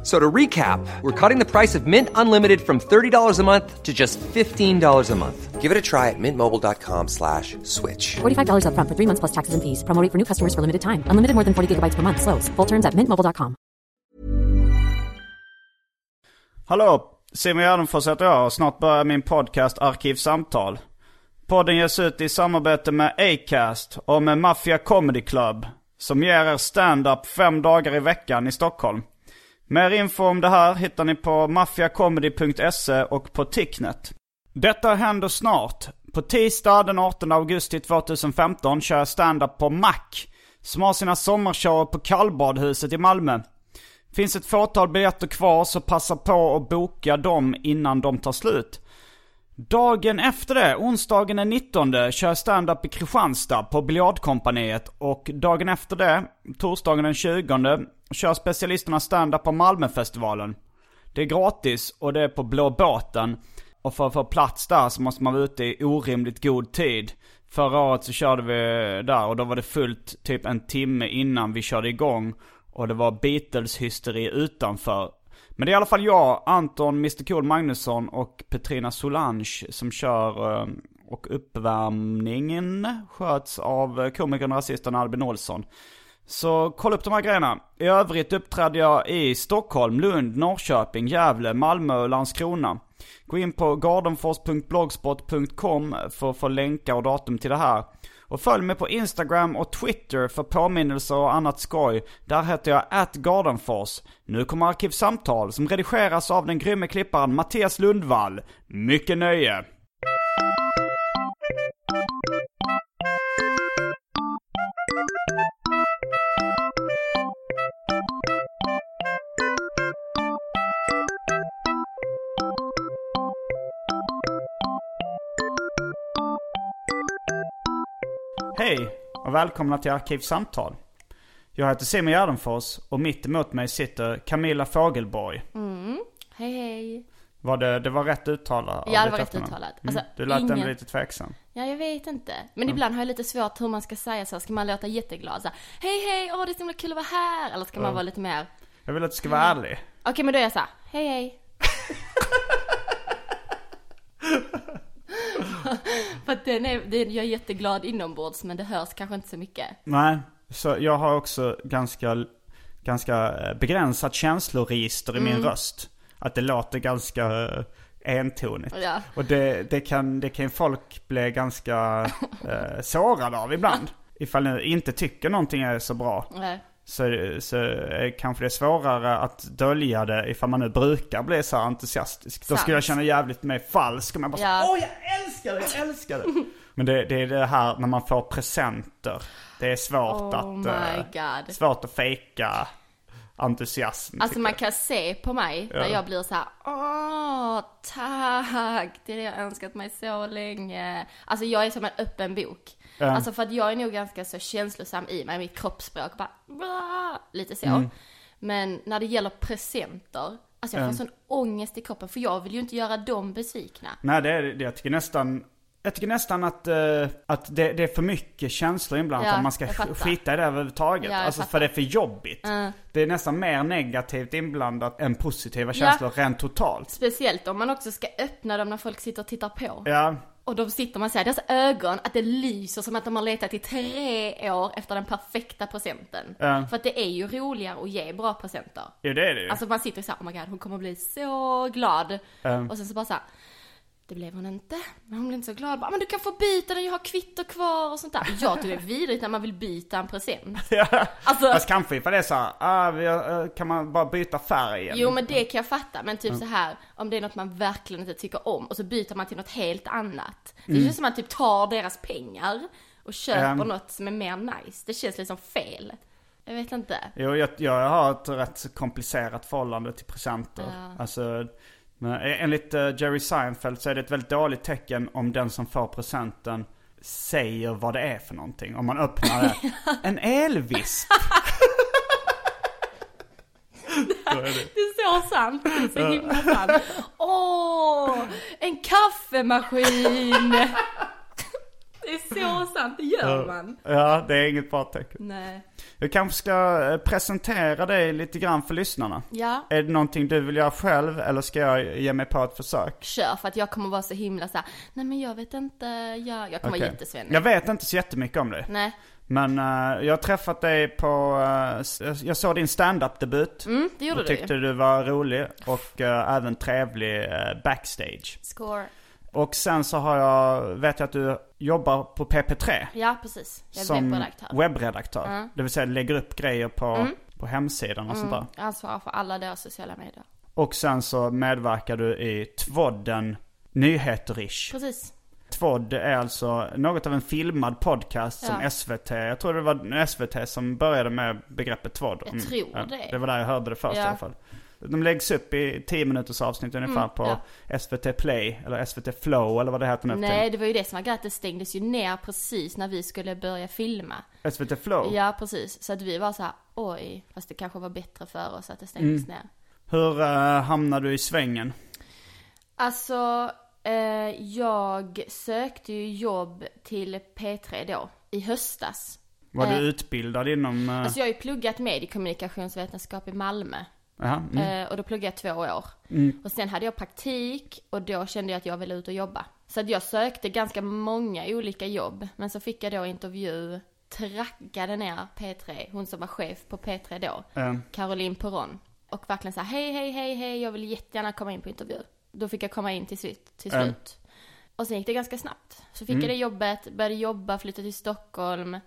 F- So to recap, we're cutting the price of Mint Unlimited from $30 a month to just $15 a month. Give it a try at mintmobile.com slash switch. $45 upfront for three months plus taxes and fees. Promo rate for new customers for limited time. Unlimited more than 40 gigabytes per month. Slows. Full terms at mintmobile.com. Hallå! Simon Gärdenfors heter jag och snart börjar min podcast Arkivsamtal. Podden ges ut i samarbete med Acast och med Mafia Comedy Club. Som ger er stand-up fem dagar i veckan i Stockholm. Mer info om det här hittar ni på maffiacomedy.se och på Ticknet. Detta händer snart. På tisdag den 18 augusti 2015 kör jag stand-up på Mac. Som har sina sommarshower på Kallbadhuset i Malmö. Finns ett fåtal biljetter kvar så passa på att boka dem innan de tar slut. Dagen efter det, onsdagen den 19, kör jag stand-up i Kristianstad på Biljardkompaniet. Och dagen efter det, torsdagen den 20, kör specialisterna stand-up på Malmöfestivalen. Det är gratis och det är på Blå båten. Och för att få plats där så måste man vara ute i orimligt god tid. Förra året så körde vi där och då var det fullt typ en timme innan vi körde igång. Och det var Beatles-hysteri utanför. Men det är i alla fall jag, Anton, Mr Cool Magnusson och Petrina Solange som kör. Eh, och uppvärmningen sköts av eh, komikern och rasisten Albin Olsson. Så kolla upp de här grejerna. I övrigt uppträdde jag i Stockholm, Lund, Norrköping, Gävle, Malmö och Landskrona. Gå in på gardenfors.blogspot.com för att få länkar och datum till det här. Och följ mig på Instagram och Twitter för påminnelser och annat skoj. Där heter jag atgardenfors. Nu kommer Arkivsamtal som redigeras av den grymme klipparen Mattias Lundvall. Mycket nöje! Och välkomna till Arkivsamtal. Jag heter Simon Gärdenfors och mitt emot mig sitter Camilla Fogelborg. Hej hej. Var det, det var rätt uttalat? Ja, det var rätt uttalat. Mm. Alltså, du lät ingen- ändå lite tveksam. Ja, jag vet inte. Men ibland har jag lite svårt hur man ska säga så. Ska man låta jätteglad så här, Hej hej, åh det är så himla kul att vara här. Eller ska man vara lite mer, Jag vill att du ska vara ärlig. okej men då är jag så här, hej hej. För att den är, den, jag är jätteglad inombords men det hörs kanske inte så mycket. Nej, så jag har också ganska, ganska eh, begränsat känsloregister i Mm. min röst. Att det låter ganska eh, entonigt. Ja. Och det, det, kan, det kan folk bli ganska eh, sårade av ibland. Ifall ni inte tycker någonting är så bra. Nej. Så, så är kanske det är svårare att dölja det ifall man nu brukar bli så entusiastisk. Då Sant. skulle jag känna jävligt mig falsk om jag bara Ja. Åh jag älskar det, jag älskar det. Men det, det är det här när man får presenter. Det är svårt Oh att... my eh, god. Svårt att fejka entusiasm. Alltså man kan se på mig när jag blir så här, åh tack, det har jag önskat mig så länge. Alltså jag är som en öppen bok. Alltså för att jag är nog ganska så känslosam i mig, mitt kroppsspråk bara, "Bra", lite så. Mm. Men när det gäller presenter, alltså jag får sån ångest i kroppen för jag vill ju inte göra dem besvikna. Nej det är det. Jag tycker nästan... Jag tycker nästan att, eh, att det, det är för mycket känslor ibland Ja, att man ska skita i det överhuvudtaget. Ja, alltså fattar. för det är för jobbigt. Det är nästan mer negativt inblandat än positiva känslor rent totalt. Speciellt om man också ska öppna dem när folk sitter och tittar på. Ja, Och de sitter man ser deras ögon, att det lyser som att de har letat i tre år efter den perfekta presenten. Ja. För att det är ju roligare att ge bra presenter. jo det är det ju. Alltså man sitter ju såhär, oh my god hon kommer bli så glad. Ja. Och sen så bara såhär, Det blev hon inte. Men hon blev inte så glad. Bara, men du kan få byta den, jag har kvitto kvar och sånt där. Jag tycker det är vidrigt när man vill byta en present. Ja. Alltså- Fast kanske ifall det är så här, ah, eh, kan man bara byta färgen? Jo men det kan jag fatta. Men typ så här om det är något man verkligen inte tycker om och så byter man till något helt annat. Det känns som att man typ tar deras pengar och köper Mm. något som är mer nice. Det känns liksom fel. Jag vet inte. Jo, jag, jag har ett rätt komplicerat förhållande till presenter. Alltså, men enligt eh, Jerry Seinfeld så är det ett väldigt dåligt tecken om den som får presenten säger vad det är för någonting. Om man öppnar det. En elvisp! Det är så sant. Det är så himla sant. Åh, en kaffemaskin! Det är så sant, det gör man. Ja, det är inget bra tecken. Nej. Jag kanske ska eh, presentera dig lite grann för lyssnarna. Ja. Är det någonting du vill göra själv eller ska jag ge mig på ett försök? Kör för att jag kommer vara så himla så här. nej men jag vet inte, jag, jag kommer Okej. vara jättesvennig. Jag vet inte så jättemycket om dig. Nej, Men eh, jag har träffat dig på, s- jag såg din stand-up-debut. mm, det gjorde och du tyckte du var rolig och eh, även trevlig backstage. Score. Och sen så har jag, vet jag att du jobbar på PP3. Ja, precis. Jag är som webbredaktör. webbredaktör. Mm. Det vill säga lägger upp grejer på, på hemsidan och sånt där. Jag ansvarar för alla deras sociala medier. Och sen så medverkar du i Tvodden Nyheter-ish. Precis. Tvodd är alltså något av en filmad podcast som Ja. SVT, jag tror det var SVT som började med begreppet Tvodd. Jag Mm, tror det. Det var där jag hörde det först Ja. i alla fall. De läggs upp i 10 minuters avsnitt ungefär Mm, på SVT Play eller SVT Flow eller vad det heter nu Nej, det var ju det som var grejen, det stängdes ju ner precis när vi skulle börja filma. SVT Flow? Ja, precis. Så att vi var så här, oj, fast det kanske var bättre för oss att det stängdes Mm. ner. Hur uh, hamnade du i svängen? Alltså, eh, jag sökte ju jobb till P3 då, i höstas. Var Eh, du utbildad inom... Uh, Alltså jag har ju pluggat mediekommunikationsvetenskap i Malmö. Jaha, mm. Eh, och då pluggade jag två år. Och sen hade jag praktik och då kände jag att jag ville ut och jobba. Så att jag sökte ganska många olika jobb. Men så fick jag då intervju, trackade ner P3, hon som var chef på P3 då, Eh, Caroline Perron. Och verkligen här, hej, hej, hej, hej, jag vill jättegärna komma in på intervju. Då fick jag komma in till slut. Till Mm. slut. Och sen gick det ganska snabbt. Så fick jag det jobbet, började jobba, flyttade till Stockholm.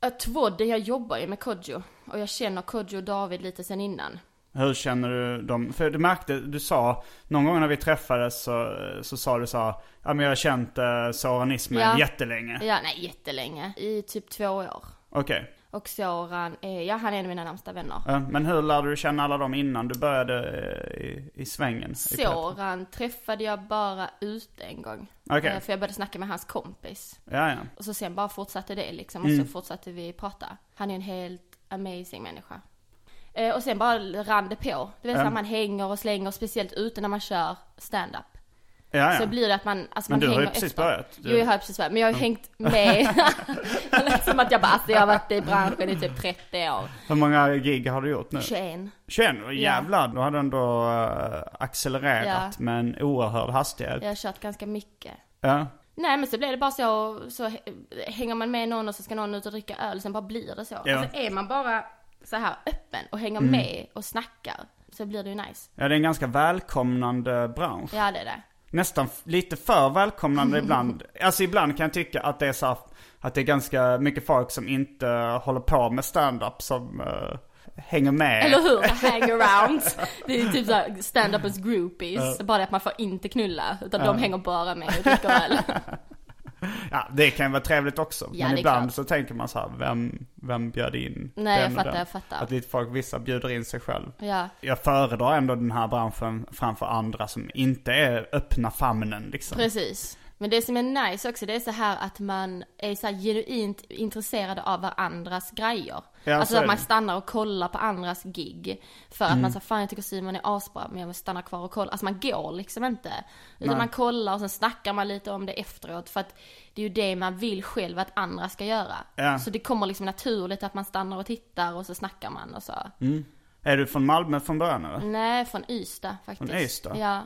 Ja, Tvodden, jag jobbar ju med Kodjo. Och jag känner Kodjo och David lite sen innan. Hur känner du dem? För du märkte, du sa, någon gång när vi träffades så, så sa du så här, ja men jag har känt uh, Soran Ismail Ja. jättelänge. Ja, nej jättelänge. I typ två år. Okej. Och Soran, är, ja han är en av mina närmsta vänner. Ja, men hur lärde du känna alla dem innan du började eh, i, i svängen? i? Soran träffade jag bara ute en gång. Okej. Eh, För jag började snacka med hans kompis. Ja, ja. Och så sen bara fortsatte det liksom. Och Mm. så fortsatte vi prata. Han är en helt amazing människa. Eh, och sen bara rann det på. Du vet Ja. när man hänger och slänger, speciellt ute när man kör stand-up. ja, ja. Så blir det att man, alltså Men man du har ju precis efter. börjat. Du- Jo, jag har precis börjat. Men jag har ju hängt med. det som att jag bara, alltså jag har varit i branschen i typ 30 år. Hur många gig har du gjort nu? 21. 21? Jävlar, du har du ändå uh, accelererat Ja. med en oerhörd hastighet. Jag har kört ganska mycket. Ja. Nej men så blir det bara så, så hänger man med någon och så ska någon ut och dricka öl, sen bara blir det så. Ja. Mm. Alltså är man bara så här öppen och hänger med och snackar, så blir det ju nice. ja, det är en ganska välkomnande bransch. Ja det är det. Nästan lite för välkomnande ibland. Alltså ibland kan jag tycka att det är så här, att det är ganska mycket folk som inte håller på med stand-up som eh, hänger med. Eller hur? Hangarounds. Det är typ såhär stand-upers groupies. Bara det att man får inte knulla, utan de hänger bara med och dricker öl. Ja, det kan vara trevligt också. Ja, men ibland klart. så tänker man så här, vem, vem bjöd in Nej, jag den och fattar, den? jag fattar. Att lite folk, vissa bjuder in sig själv. Ja. Jag föredrar ändå den här branschen framför andra som inte är öppna famnen liksom. Precis. Men det som är nice också, det är så här att man är så här genuint intresserad av varandras grejer. Ja, alltså att man. Mm. stannar och kollar på andras gig. För att man säger, fan jag tycker Simon är asbra, men jag vill stanna kvar och kolla. Alltså man går liksom inte. Utan Nej. man kollar och sen snackar man lite om det efteråt. För att det är ju det man vill själv att andra ska göra. Ja. Så det kommer liksom naturligt att man stannar och tittar och så snackar man och så. Är du från Malmö från början eller? Nej, från Ystad faktiskt. Från Ystad? Ja.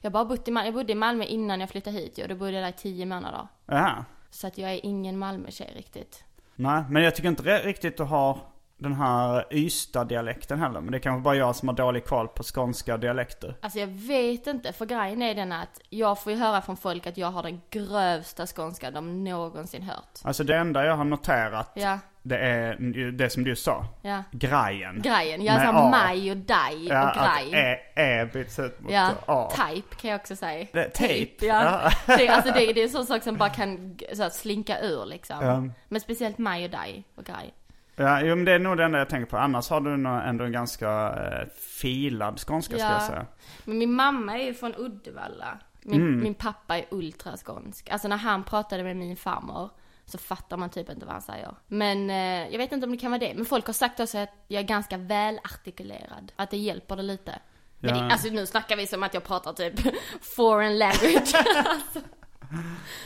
Jag bara bott i Malmö, jag bodde i Malmö innan jag flyttade hit ju. Då bodde jag där i tio månader. Jaha. Så att jag är ingen Malmö-tjej riktigt. Nej, men jag tycker inte riktigt du har den här Ystad-dialekten heller. Men det är kanske bara jag som har dålig koll på skånska dialekter. Alltså jag vet inte, för grejen är den att jag får ju höra från folk att jag har den grövsta skånska de någonsin hört. Alltså det enda jag har noterat, Ja. det är det som du sa. Ja. Grejen. Grejen, jag sa maj och daj Ja, och grej. E, e byts ut mot Ja, A. type kan jag också säga. Det- tape? ja. Ja. Alltså det, det är en sån sak som bara kan så här, slinka ur liksom. Ja. Men speciellt maj och daj och grej. Ja, jo, men det är nog det enda jag tänker på. Annars har du ändå en ganska eh, filad skånska ska Ja. jag säga. Men min mamma är ju från Uddevalla. Min, Mm. min pappa är ultraskånsk. Alltså när han pratade med min farmor så fattar man typ inte vad han säger. Men eh, jag vet inte om det kan vara det. Men folk har sagt också att jag är ganska välartikulerad. Att det hjälper det lite. Men Ja. det, alltså nu snackar vi som att jag pratar typ foreign language.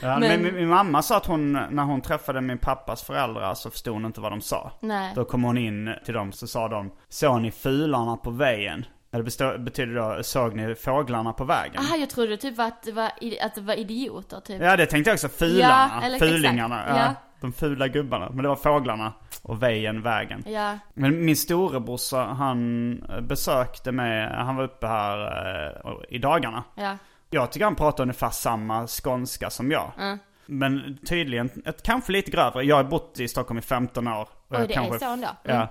Ja, Men- men... min, mamma sa att hon, när hon träffade min pappas föräldrar så förstod hon inte vad de sa. Nej. Då kom hon in till dem så sa de, såg ni fularna på vägen? Det betyder då, såg ni fåglarna på vägen? Aha, jag trodde typ att det var, att det var idioter typ. Ja det tänkte jag också, fularna, Ja, eller- fulingarna. Ja. Ja. De fula gubbarna. Men det var fåglarna och vägen, vägen. Ja. Men min storebrorsa han besökte mig, han var uppe här eh, i dagarna. Ja. Jag tycker han pratar ungefär samma skånska som jag. Men tydligen, ett, kanske lite grövre. Jag har bott i Stockholm i 15 år. Och Oj, det är så ändå? Ja.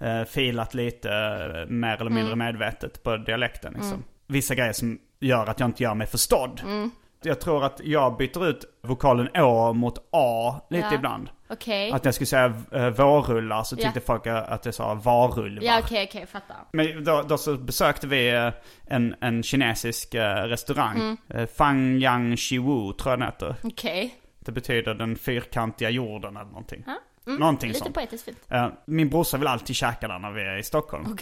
eh, filat lite, eh, mer eller mindre medvetet på dialekten liksom. Vissa grejer som gör att jag inte gör mig förstådd. Jag tror att jag byter ut vokalen Å mot A lite Ja. ibland. Okej. Att jag skulle säga uh, vårrullar så tyckte Ja. folk att jag sa varulvar. Ja okej okej, fattar. Men då, då så besökte vi eh, en, en kinesisk eh, restaurang. Mm. Eh, Fang Yang Shiwu tror jag den heter. Okej. Det betyder den fyrkantiga jorden eller någonting. Ja. Någonting Lite sånt. poetiskt fint. Eh, Min brorsa vill alltid käka där när vi är i Stockholm.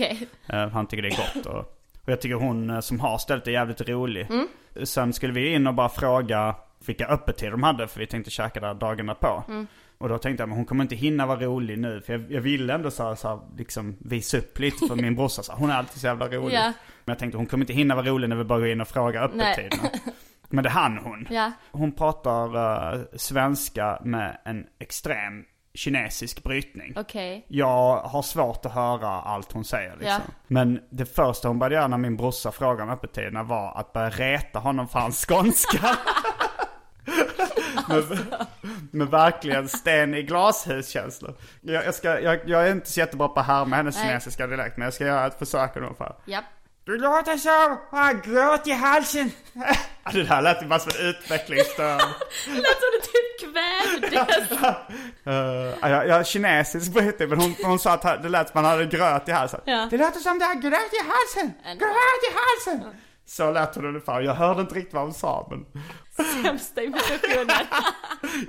Eh, Han tycker det är gott. Och, och jag tycker hon eh, som har stället är jävligt rolig. Mm. Sen skulle vi in och bara fråga vilka öppettider de hade för vi tänkte käka där dagen därpå. Mm. Och då tänkte jag, men hon kommer inte hinna vara rolig nu. För jag, jag ville ändå så här, så här, liksom visa upp lite för min brorsa. Så här, hon är alltid så jävla rolig. Ja. Men jag tänkte hon kommer inte hinna vara rolig när vi bara går in och frågar öppettiderna. Men det hann hon. Ja. Hon pratar eh, svenska med en extrem kinesisk brytning. Okej. Jag har svårt att höra allt hon säger liksom. Ja. Men det första hon började göra när min brorsa frågade om öppettiderna var att börja reta honom för hans skånska. med, med verkligen sten i glashus-känslor. Jag, jag, ska, jag, jag är inte så jättebra på att härma hennes Nej. kinesiska dialekt men jag ska göra ett försök ungefär. Japp. Du låter så, har gråt i halsen. Det där lät ju bara som en utvecklingsstörd. Lät som du typ kvävdes. Uh, jag, jag är kinesisk brytning men hon, hon sa att det lät som man hade gröt i halsen. Ja. Det låter som det har gröt i halsen! En- Gröt i halsen! Så lät hon ungefär. Jag hörde inte riktigt vad hon sa men... Sämsta imitationen.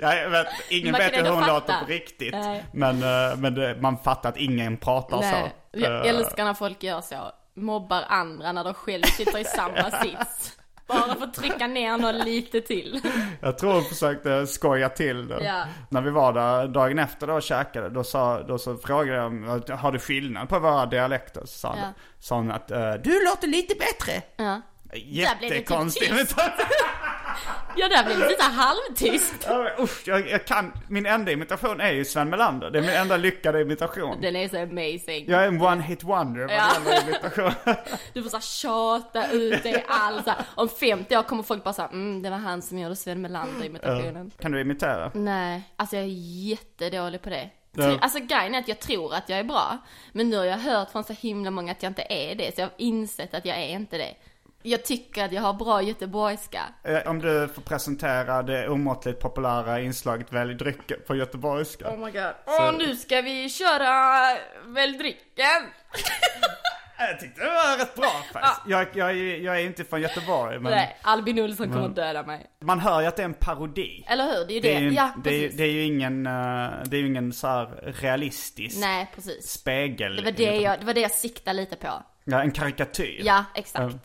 Jag vet, ingen Man vet hur hon fatta. låter på riktigt. Nej. Men, eh, men det, man fattar att ingen pratar Nej. så. Jag Eh, älskar när folk gör så. Mobbar andra när de själv sitter i samma sits. Bara för att trycka ner någon lite till. Jag tror hon försökte skoja till det. Ja. När vi var där dagen efter då och käkade, då, sa, då så frågade jag om, har du skillnad på våra dialekter? Så sa, Ja. sa hon att, eh, du låter lite bättre. Ja. Där blev det typ Jättekonstigt. tyst. Ja, där blev det lite halvtyst. Men Usch, jag, jag kan, min enda imitation är ju Sven Melander. Det är min enda lyckade imitation. Den är så amazing. Jag är en one hit wonder vad Ja. det imitation. Du får så här tjata ut dig all så här. Om 50 år kommer folk bara säga mm, det var han som gjorde Sven Melander imitationen. kan du imitera? Nej, alltså jag är jättedålig på det. Ja. Alltså grejen är att jag tror att jag är bra. Men nu har jag hört från så himla många att jag inte är det. Så jag har insett att jag är inte det. Jag tycker att jag har bra göteborgska. Eh, Om du får presentera det omåttligt populära inslaget Välj drycker på göteborgska. Oh my god. Åh, nu ska vi köra väl drycken. Jag tyckte det var rätt bra faktiskt. Jag, jag, är- jag är inte från Göteborg men Nej, Albin Olsson kommer att döda mig. man hör ju att det är en parodi. Eller hur? Det är ju Det det. är ju, ja, det är, det är ju ingen, eh, det är ju ingen så här realistisk Nej, precis. spegel. Det var det jag, det var det jag siktade lite på. Ja, en karikatyr. Ja, exakt.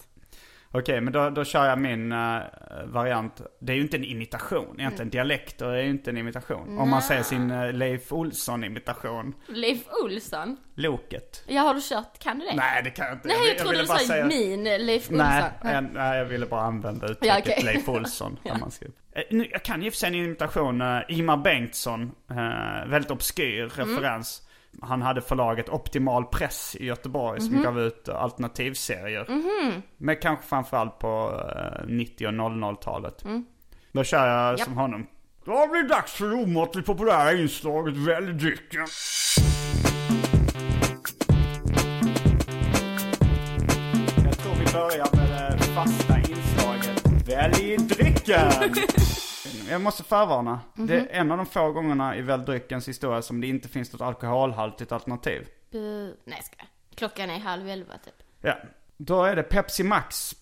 Okej, men då, då kör jag min eh, variant. Det är ju inte en imitation egentligen. Dialekter är ju inte en imitation. Om man säger sin uh, Leif Olsson-imitation. Leif Olsson. Loket. Ja, har du kört? Kan du det? Nej, det kan jag inte. Nej, jag, vill- trodde du sa säga- min Leif Olsson. Nej, jag, nej, jag ville bara använda uttrycket Ja, okej. Leif Olsson. Ja. man ska... Eh, nu, jag kan ju för sig en imitation. Uh, Ingmar Bengtsson, uh, väldigt obskyr Mm. Han hade förlaget Optimal Press i Göteborg som gav ut alternativserier. Men kanske framförallt på eh, 90 och 00-talet. Då kör jag som honom. Då har det blivit dags för det omåttligt populära inslaget Välj drycken. Jag tror vi börjar med det fasta inslaget Välj drycken! Jag måste förvarna. Det är en av de få gångerna i Välj dryckens historia som det inte finns något alkoholhaltigt alternativ. Bu. Nej, ska jag. Klockan är halv elva typ. Ja. Då är det Pepsi Max.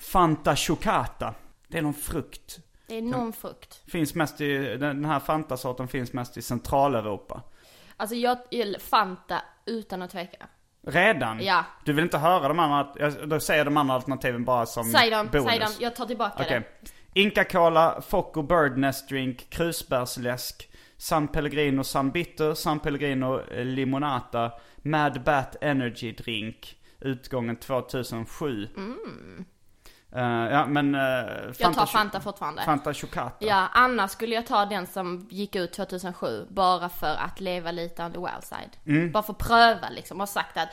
Fanta Chocata. Det är någon frukt. Det är någon frukt. Finns mest i, den här Fanta-sorten finns mest i Centraleuropa. Alltså jag gillar Fanta utan att tveka. Redan? Ja. Du vill inte höra de andra, jag- då säger de andra alternativen bara som Säg dem, bonus. säg dem. Jag tar tillbaka Okej. det. Inca Cola, Focco Birdnest Drink, Krusbärsläsk, San Pellegrino San Bitter, San Pellegrino eh, Limonata, Mad Bat Energy Drink, utgången 2007. Eh, ja men... Uh, Mm. Jag tar Fanta fortfarande. Fanta Chocata. Ja, annars skulle jag ta den som gick ut 2007 bara för att leva lite on the wild side. Mm. Bara för att pröva liksom och sagt att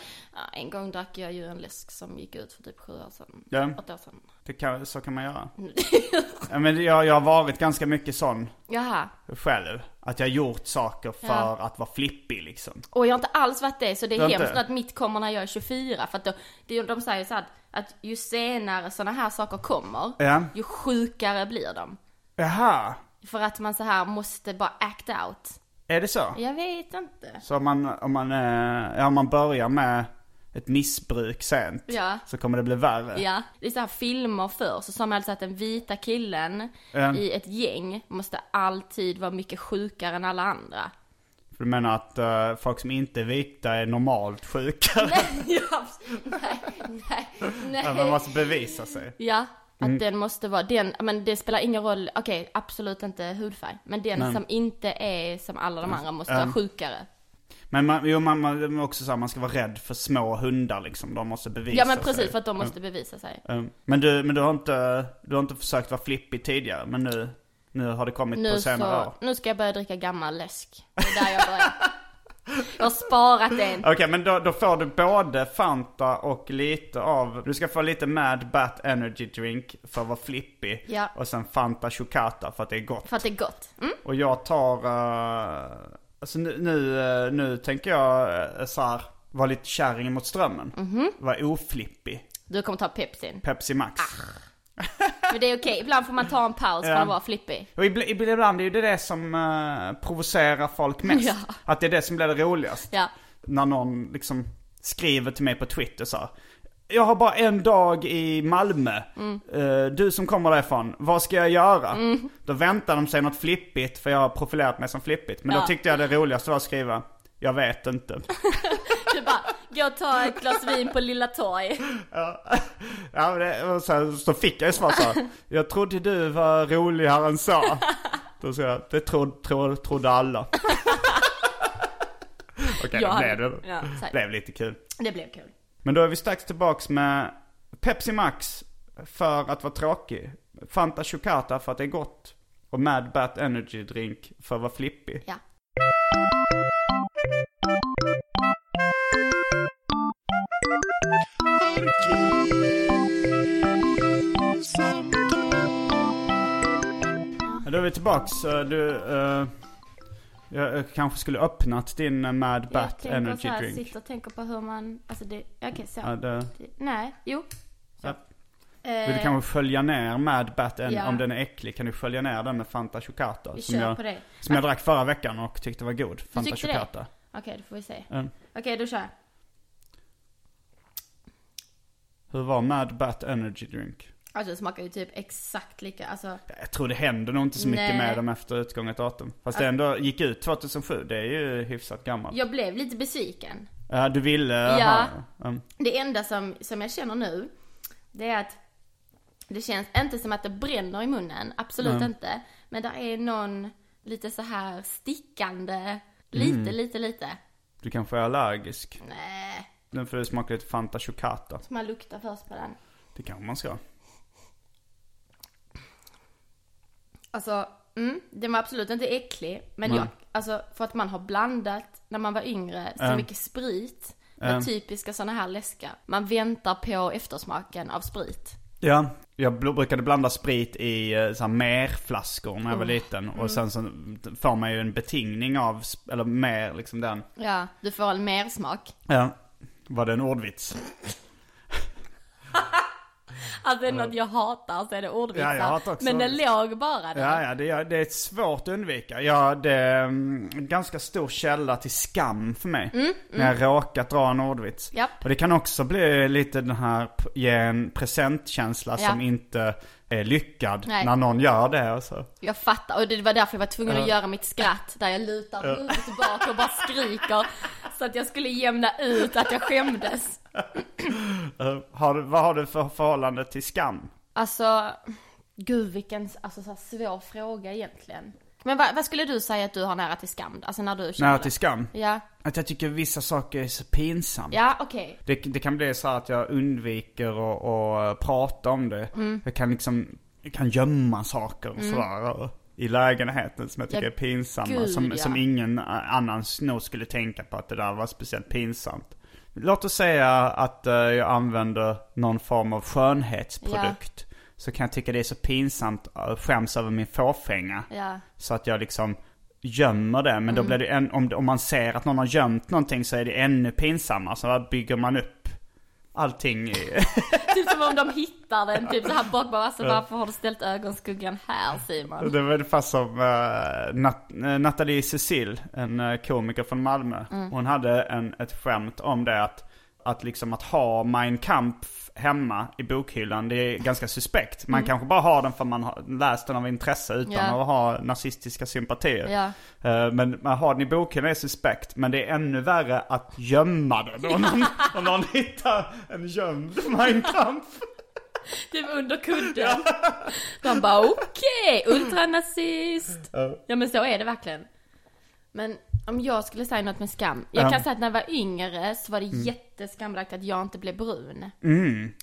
en gång drack jag ju en läsk som gick ut för typ sju år sedan. Ja. Åtta år sedan. Det kan, så kan man göra. ja, men jag, jag har varit ganska mycket sån Jaha. själv. Att jag har gjort saker för Ja. att vara flippig liksom. Och jag har inte alls varit det, så det Du är har hemskt inte? att mitt kommer när jag är 24. För att då, det, de säger så här att, att ju senare sådana här saker kommer, Ja. ju sjukare blir de. Jaha. För att man så här måste bara act out. Är det så? Jag vet inte. Så om man, om man, eh, ja, om man börjar med ett missbruk sent Ja. så kommer det bli värre. Ja, det är så här filmer förr, så sa man alltså att den vita killen Ja. i ett gäng måste alltid vara mycket sjukare än alla andra. För du menar att eh, folk som inte är vita är normalt sjuka? ja, nej, nej, nej. Ja, man måste bevisa sig. Ja, att Mm. den måste vara, den, men det spelar ingen roll, okej absolut inte hudfärg. Men den som inte är som alla de andra måste vara sjukare. Men man, jo, man, man, också så här, man ska vara rädd för små hundar liksom. De måste bevisa Ja men sig. precis, för att de måste bevisa sig. Um, Men, du, men du, har inte, du har inte försökt vara flippig tidigare, men nu, nu har det kommit Nu på senare så, år. nu ska jag börja dricka gammal läsk. Det är där jag börjar. jag har sparat den. Okej, men då, då får du både Fanta och lite av... Du ska få lite Mad Bat Energy Drink för att vara flippig. Ja. Och sen Fanta Chocata för att det är gott. För att det är gott. Mm? Och jag tar... Uh, alltså nu, nu, eh, nu tänker jag uh, så här, vara lite kärring mot strömmen. Mhm. Vara oflippig. Du kommer ta Pepsin. Pepsi Max. För det är okej, ibland får man ta en paus för Ja. att vara flippig. Och ibland, är ju det det som eh, provocerar folk mest. Ja. Att det är det som blir det roligast. Ja. När någon liksom skriver till mig på Twitter så här. Jag har bara en dag i Malmö. Mm. Eh, du som kommer därifrån, vad ska jag göra? Då väntar de sig något flippigt för jag har profilerat mig som flippigt. Men Ja. då tyckte jag det roligaste var att skriva, jag vet inte. Du bara, gå och ta ett glas vin på Lilla Torg. ja, men det, så, så fick jag ju svar så Jag trodde du var roligare än så. Då sa jag, det trodde, trodde, trodde alla. Okej, Jag det blev det. ja, säkert. blev lite kul. Det blev kul. Men då är vi strax tillbaks med Pepsi Max för att vara tråkig. Fanta Chocata för att det är gott. Och Mad Bat Energy Drink för att vara flippig. Ja. Då är vi tillbaks. Du, eh, jag kanske skulle öppnat din eh, Mad Jag Bat tänker Energy så här, Drink. sitter och tänker på hur man, alltså det, okej så. Ja, det, Nej, jo. ja. Eh, Vill du kanske skölja ner Mad Bat, en, Ja. om den är äcklig, kan du skölja ner den med Fanta Chocata? Vi som kör jag, på det. Som jag drack förra veckan och tyckte var god. Fanta det? Chocata. Okej, då får vi se. Mm. Okej, då kör jag. Hur var Mad Bat Energy Drink? Alltså det smakar ju typ exakt lika, alltså. Jag tror det händer nog inte så mycket Nej. med dem efter utgånget datum. Fast det ändå gick ut 2007, det är ju hyfsat gammalt. Jag blev lite besviken. Ja, du ville Ja. ha... Um, Det enda som, som jag känner nu, det är att det känns inte som att det bränner i munnen, absolut inte. Men det är någon lite så här stickande, lite, Mm. lite, lite. du kanske är allergisk. Nej, Nu får du smaka lite Fanta Chocata. så man luktar först på den. Det kanske man ska. Alltså, Mm, den var absolut inte äcklig. Men Nej. jag, alltså för att man har blandat när man var yngre så mycket sprit med typiska sådana här läskar. Man väntar på eftersmaken av sprit. Ja, jag bl- brukade blanda sprit i eh, så här merflaskor när jag var liten. Mm. Och sen så får man ju en betingning av, sp- eller mer liksom den. Ja, du får en mersmak. Ja, var det en ordvits? Alltså är det något jag hatar så är det ordvitsar. Ja, jag hatar också Men det låg bara där. Ja, ja, det är, det är svårt att undvika. Ja, det är mm, en ganska stor källa till skam för mig. När jag råkat dra en ordvits. Mm, Japp. Och det kan också bli lite den här, ge en presentkänsla Ja. som inte är lyckad Nej. när någon gör det. Så. Jag fattar, och det var därför jag var tvungen att göra mitt skratt där jag lutar huvudet tillbaka och bara skriker. Så att jag skulle jämna ut att jag skämdes. Eh, Har, vad har du för förhållande till skam? Alltså, gud vilken alltså, så svår fråga egentligen. Men vad, vad skulle du säga att du har nära till skam? Alltså när du känner Nära till skam? Ja, Att jag tycker vissa saker är så pinsamt. ja okej. Det, det kan bli så att jag undviker att prata om det. Mm. Jag kan liksom, jag kan gömma saker och sådär. I lägenheten som jag tycker Ja, är pinsamma. gud, som, ja. som ingen annan nog skulle tänka på att det där var speciellt pinsamt. Låt oss säga att eh, jag använder någon form av skönhetsprodukt. Så kan jag tycka det är så pinsamt, uh, skäms över min fåfänga. Ja. Så att jag liksom gömmer det. Men Mm. då blir det en, om, om man ser att någon har gömt någonting så är det ännu pinsammare. Så där bygger man upp allting. i- Typ som om de hittar den, typ så här bak bara, alltså varför har du ställt ögonskuggan här Simon? det var ungefär som uh, Nat eh, Nathalie Cecil, en eh, komiker från Malmö. Mm. Hon hade en, ett skämt om det att, att liksom att ha Mein Kampf hemma i bokhyllan, det är ganska suspekt. Man kanske bara har den för man har läst den av intresse utan Mm. Ja. att ha nazistiska sympatier. Eh, Men man har den i bokhyllan är suspekt, men det är ännu värre att gömma den. Om någon, om någon hittar en gömd Mein Kampf. Typ under kudden. De bara okej, ultranazist. Ja men så är det verkligen. Men om jag skulle säga något med skam. Jag Ja. kan säga att när jag var yngre så var det jätteskambelagt att jag inte blev brun.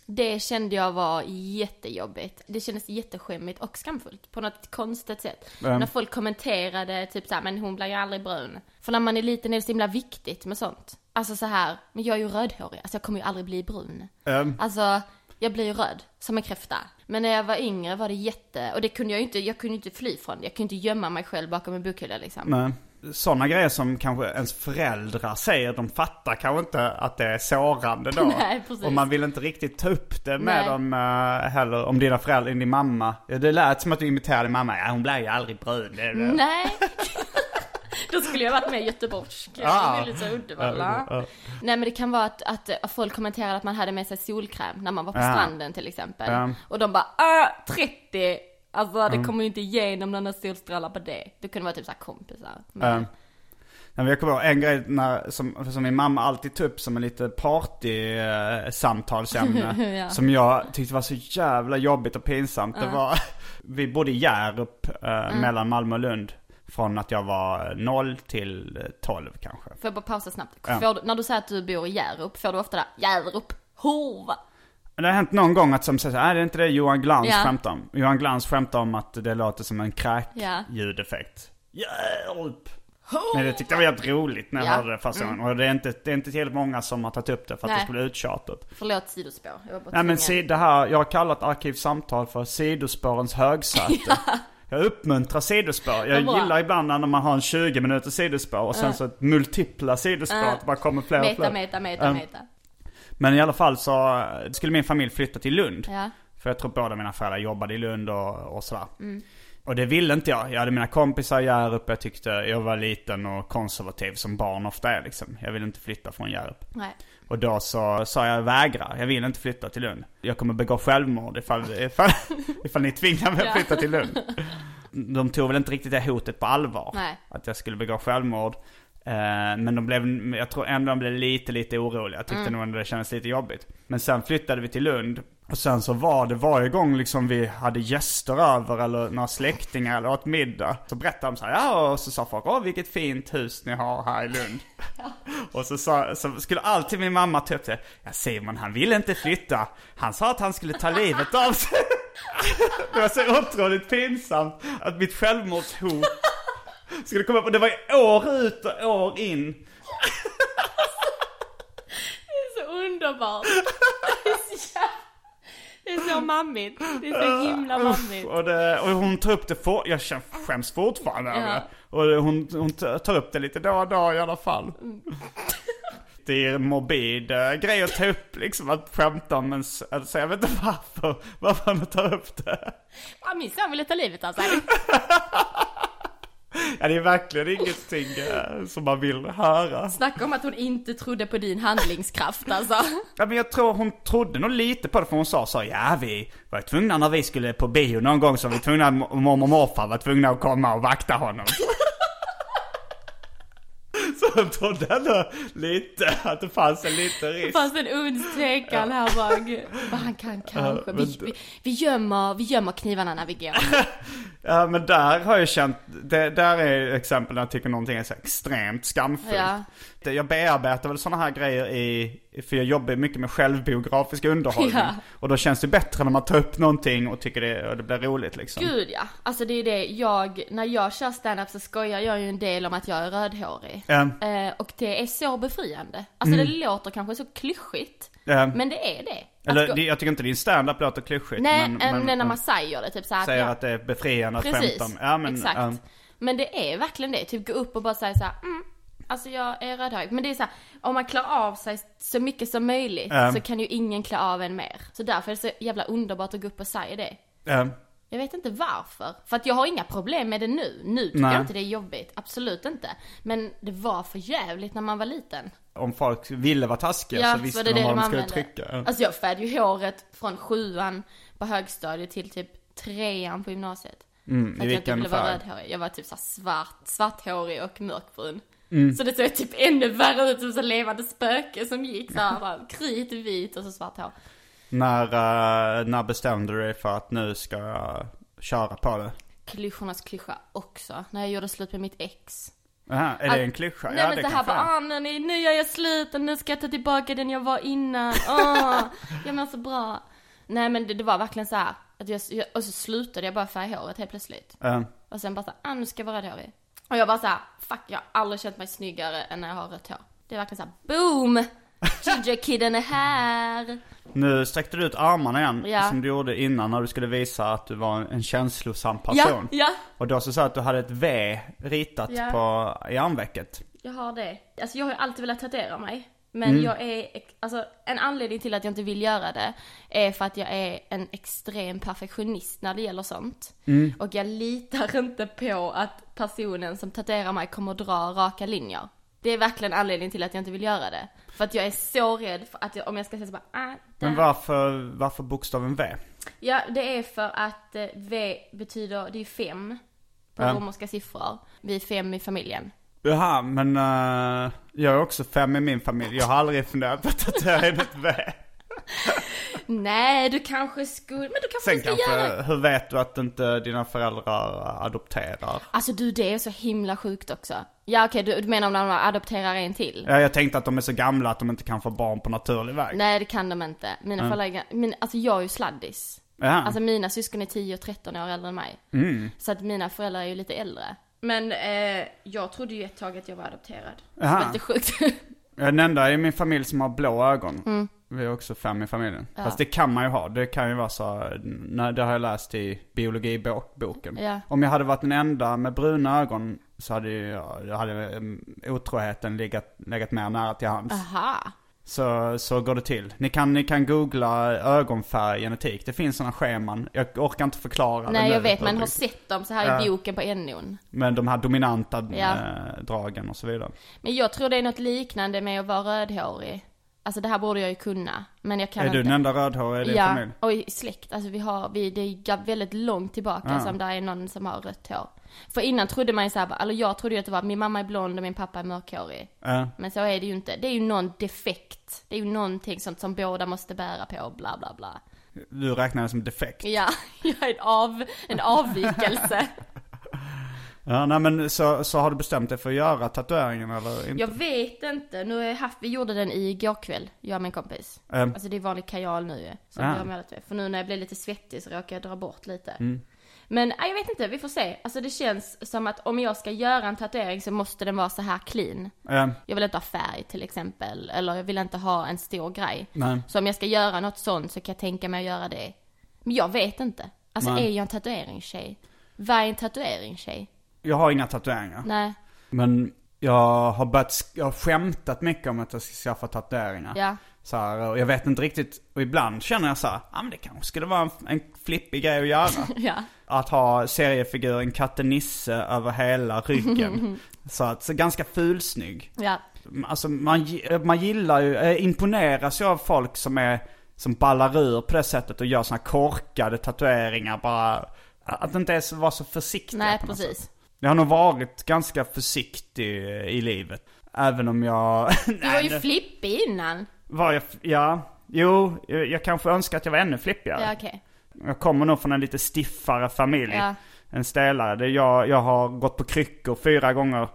Det kände jag var jättejobbigt. Det kändes jätteskämmigt och skamfullt på något konstigt sätt. När folk kommenterade typ såhär, men hon blir ju aldrig brun. För när man är liten är det så himla viktigt med sånt. Alltså så här, men jag är ju rödhårig, alltså jag kommer ju aldrig bli brun. Ehm, Alltså, jag blir ju röd, som en kräfta. Men när jag var yngre var det jätte, och det kunde jag ju inte, jag kunde inte fly från det. Jag kunde inte gömma mig själv bakom en bokhylla liksom. Men sådana grejer som kanske ens föräldrar säger, de fattar kanske inte att det är sårande då. Nej, precis. Och man vill inte riktigt ta upp det med Nej. dem uh, heller, om dina föräldrar, din mamma. Det lät som att du imiterade mamma, ja hon blir ju aldrig brun. Det, det. Nej. Då skulle jag varit mer göteborgsk. Ah. lite så Uddevalla. Ja. Nej men det kan vara att, att, folk kommenterade att man hade med sig solkräm när man var på stranden till exempel. Ja. Och de bara ah, 30! Alltså Mm. det kommer ju inte igenom några solstrålar på det. Det kunde vara typ såhär kompisar. Men, men jag kommer ihåg en grej när, som, som min mamma alltid tog upp som en lite party-samtalsämne. Ja. Som jag tyckte var så jävla jobbigt och pinsamt. Det var, vi bodde i Hjärup eh, mellan Malmö och Lund. Från att jag var 0 till eh, 12 kanske. Får jag bara pausa snabbt? Får när du säger att du bor i Hjärup, får du ofta där Hjärup, hova? Men Det har hänt någon gång att som säger så här, "Nej, det är inte det Johan Glans Ja. skämtar om. Johan Glans skämtar om att det låter som en Ja. kräk-ljudeffekt. Hjälp! Men det tyckte jag var helt roligt när jag Ja. Mm. hörde det första gången. Och det är, inte, det är inte tillräckligt många som har tagit upp det för att Nej. det skulle bli uttjatat. Förlåt sidospår. Jag Nej men si, det här, jag har kallat Arkivsamtal för sidospårens högsäte. Jag uppmuntrar sidospår. Jag gillar ibland när man har en 20 minuter sidospår och sen så ett multipla sidospår. Att det bara kommer fler och Meta, fler. meta, meta, Um, meta. Men i alla fall så skulle min familj flytta till Lund. Ja. För jag tror båda mina föräldrar jobbade i Lund och, och sådär. Mm. Och det ville inte jag. Jag hade mina kompisar i Hjärup. Jag tyckte jag var liten och konservativ som barn ofta är liksom. Jag ville inte flytta från Hjärup. Nej. Och då så sa jag vägra. Jag vill inte flytta till Lund. Jag kommer begå självmord ifall, ifall, ifall ni tvingar mig att flytta till Lund. De tog väl inte riktigt det hotet på allvar. Nej. Att jag skulle begå självmord. Eh, men de blev, jag tror ändå de blev lite, lite oroliga. Jag tyckte nog ändå det kändes lite jobbigt. Men sen flyttade vi till Lund. Och sen så var det varje gång liksom vi hade gäster över eller några släktingar eller åt middag. Så berättade de så här, ja och så sa folk, åh vilket fint hus ni har här i Lund. Och så, sa, så skulle alltid min mamma ta upp det. Ja Simon han ville inte flytta. Han sa att han skulle ta livet av sig. Det var så otroligt pinsamt att mitt självmordshot skulle komma upp. Och det var ju år ut och år in. Det är så underbart. Det är så, jävla- det är så mammigt. Det är så himla mammigt. Och, det, och hon tar upp det for, jag skäms fortfarande över Ja. det. Och det- hon, hon tar upp det lite då och då i alla fall. Det är en morbid eh, grej att ta upp liksom, att skämta om ens, alltså jag vet inte varför, varför man tar upp det. Ja, min son ville ta livet av sig. Ja, det är verkligen ingenting eh, som man vill höra. Snacka om att hon inte trodde på din handlingskraft alltså. Ja, men jag tror hon trodde nog lite på det för hon sa så ja vi var tvungna när vi skulle på bio någon gång så var vi tvungna, mormor och morfar var tvungna att komma och vakta honom. så hon trodde ändå lite att det fanns en liten Det risk. fanns en uns tvekan här bara. Han kan kanske. Vi, vi, vi, gömmer, vi gömmer knivarna när vi går. Ja men där har jag känt, det, där är exempel när jag tycker någonting är så extremt skamfullt. Ja. Det- Jag bearbetar väl sådana här grejer i, för jag jobbar mycket med självbiografisk underhållning. Ja. Och då känns det bättre när man tar upp någonting och tycker det, och det blir roligt liksom. Gud ja. Alltså det är det, jag, när jag kör stand-up så skojar jag ju en del om att jag är rödhårig. Ja. Eh, och det är så befriande. Alltså Mm. det låter kanske så klyschigt. Ja. Men det är det. Eller gå- det, jag tycker inte din stand-up låter klyschigt. Nej, men, men, men, när man säger det typ så här säger jag- att det är befriande att skämta om. Ja, men, exakt. ja. Men det är verkligen det, typ gå upp och bara säga så här, mm, alltså jag är rödhårig. Men det är så här, om man klarar av sig så mycket som möjligt Ja. så kan ju ingen klara av en mer. Så därför är det så jävla underbart att gå upp och säga det. Ja. Jag vet inte varför. För att jag har inga problem med det nu. Nu tycker Nej. jag inte det är jobbigt. Absolut inte. Men det var för jävligt när man var liten. Om folk ville vara taskiga Ja, så visste det de vad de skulle använde. trycka. Alltså jag färgade ju håret från sjuan på högstadiet till typ trean på gymnasiet. Mm, För att jag inte ville vara rödhårig. Jag var typ så svart, svarthårig och mörkbrun. Mm. Så det såg typ ännu värre ut som så levande spöke som gick så här, bara kritvit och så svart hår. När, eh, när bestämde du dig för att nu ska jag köra på det? Klyschornas klyscha också. När jag gjorde slut med mitt ex. Aha, är det en klyscha? Nej ja, men det det här bara, är. ah, nu, nu gör jag slut och nu ska jag ta tillbaka den jag var innan. Åh, jag mår så bra. Nej men det, det var verkligen så här, att jag, jag, och så slutade jag bara färga håret helt plötsligt. Ja. Och sen bara så här, ah nu ska jag vara rödhårig. Och jag bara så här, fuck jag har aldrig känt mig snyggare än när jag har rött hår. Det är verkligen så här, boom! Ginger-kidden är här! Nu sträckte du ut armarna igen, Ja. som du gjorde innan när du skulle visa att du var en känslosam Ja, person. ja. Och då så sa att du hade ett V ritat Ja. på, i armvecket. Jag har det. Alltså jag har ju alltid velat tatuera mig. Men Mm. jag är, alltså en anledning till att jag inte vill göra det är för att jag är en extrem perfektionist när det gäller sånt. Mm. Och jag litar inte på att personen som tatuerar mig kommer dra raka linjer. Det är verkligen anledningen till att jag inte vill göra det. För att jag är så rädd för att jag, om jag ska säga så bara, ah, Men varför, varför bokstaven V? Ja, det är för att eh, V betyder, det är fem på Ja. romerska siffror. Vi är fem i familjen. Jaha, men eh, jag är också fem i min familj. Jag har aldrig funderat på att tatuera in ett V. Nej, du kanske skulle, men du kanske Sen ska göra kanske, hur vet du att inte dina föräldrar adopterar? Alltså du, det är så himla sjukt också. Ja okej, du, du menar om de adopterar en till? Ja, jag tänkte att de är så gamla att de inte kan få barn på naturlig väg. Nej det kan de inte. Mina föräldrar, är ga- min, alltså jag är ju sladdis. Ja. Alltså mina syskon är 10 och 13 år äldre än mig. Mm. Så att mina föräldrar är ju lite äldre. Men eh, jag trodde ju ett tag att jag var adopterad. Aha. Det var lite sjukt. Jag är den enda i min familj som har blå ögon. Mm. Vi är också fem i familjen. Fast det kan man ju ha. Det kan ju vara så, nej, det har jag läst i biologiboken. Ja. Om jag hade varit den enda med bruna ögon så hade jag hade um, otroheten legat, legat mer nära till hands. Aha. Så, så går det till. Ni kan, ni kan googla ögonfärg genetik. Det finns sådana scheman. Jag orkar inte förklara Nej jag vet, man har sett dem så här i Ja. boken på NO'n. Men de här dominanta Ja. eh, dragen och så vidare. Men jag tror det är något liknande med att vara rödhårig. Alltså det här borde jag ju kunna. Men jag kan är inte. du den enda rödhåriga i din ja, familj? och i släkt. Alltså vi har, vi, det är väldigt långt tillbaka Ja. som där är någon som har rött hår. För innan trodde man ju såhär, eller jag trodde ju att det var min mamma är blond och min pappa är mörkhårig. Ja. Men så är det ju inte. Det är ju någon defekt. Det är ju någonting sånt som båda måste bära på, bla bla bla. Du räknar det som defekt? Ja, jag är en, av, en avvikelse. Ja, nej men så, så har du bestämt dig för att göra tatueringen eller inte? Jag vet inte. Nu har jag haft, vi gjorde den igår kväll, jag och min kompis. Ehm. Alltså det är vanlig kajal nu. Så Ah. jag målat. För nu när jag blev lite svettig så råkade jag dra bort lite. Mm. Men nej, jag vet inte, vi får se. Alltså det känns som att om jag ska göra en tatuering så måste den vara så här clean. Ehm, Jag vill inte ha färg till exempel. Eller jag vill inte ha en stor grej. Nej. Så om jag ska göra något sånt så kan jag tänka mig att göra det. Men jag vet inte. Alltså Nej. är jag en tatueringstjej? Vad är en tatueringstjej? Jag har inga tatueringar. Nej. Men jag har börjat, jag har skämtat mycket om att jag ska skaffa tatueringar. Ja. Så här, och jag vet inte riktigt, och ibland känner jag så här, ja men det kanske skulle vara en, en flippig grej att göra. Ja. Att ha seriefiguren Katte Nisse över hela ryggen. så att, så ganska fulsnygg. Ja. Alltså man, man gillar ju, eh, imponeras ju av folk som är, som ballar ur på det sättet och gör såna korkade tatueringar bara. Att inte ens vara så försiktig. Nej, på något precis. sätt. Jag har nog varit ganska försiktig i livet. Även om jag... Du var ju flippig innan. var jag, ja, jo, jag, kanske önskar att jag var ännu flippigare. Ja, okej. Jag kommer nog från en lite stiffare familj. Ja. En stelare. Det jag, jag har gått på kryckor fyra gånger.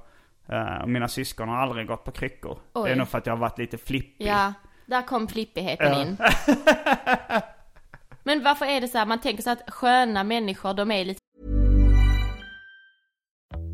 eh, Och mina syskon har aldrig gått på kryckor. Det Oj. är nog för att jag har varit lite flippig. Ja, där kom flippigheten in. Men varför är det så här, man tänker så att sköna människor, de är lite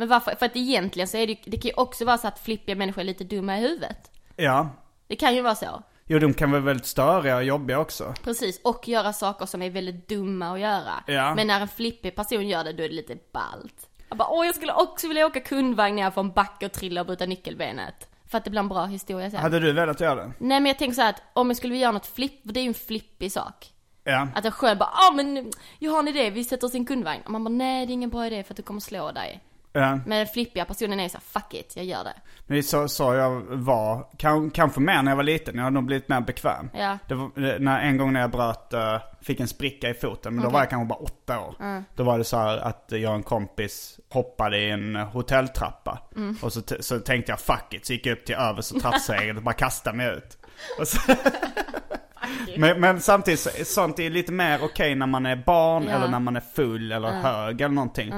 Men varför? För att egentligen så är det det kan ju också vara så att flippiga människor är lite dumma i huvudet. Ja. Det kan ju vara så. Jo, de kan vara väldigt störiga och jobbiga också. Precis, och göra saker som är väldigt dumma att göra. Ja. Men när en flippig person gör det, då är det lite ballt. Jag bara, åh jag skulle också vilja åka kundvagn ner för en backe och trilla och bryta nyckelbenet. För att det blir en bra historia sen. Hade du velat göra det? Nej men jag tänker så här att om jag skulle vilja göra något flipp, för det är ju en flippig sak. Ja. Att jag själv bara, ja men jag har en idé, vi sätter oss i en kundvagn. Och man bara, nej det är ingen bra idé för att du kommer slå dig. Ja. Men den flippiga personen är så här, fuck it, jag gör det. Men det är så, så jag var, kan, kanske mer när jag var liten. Jag har nog blivit mer bekväm. Ja. Det var, det- när, en gång när jag bröt, eh, fick en spricka i foten, men då Okej. var jag kanske bara åtta år. Då var det så här att jag och en kompis hoppade i en hotelltrappa. Och så, så tänkte jag fuck it, så gick jag upp till översta trappsteget och bara kastade mig ut. Men, men samtidigt, så, sånt är lite mer okej när man är barn Ja. eller när man är full eller hög eller någonting.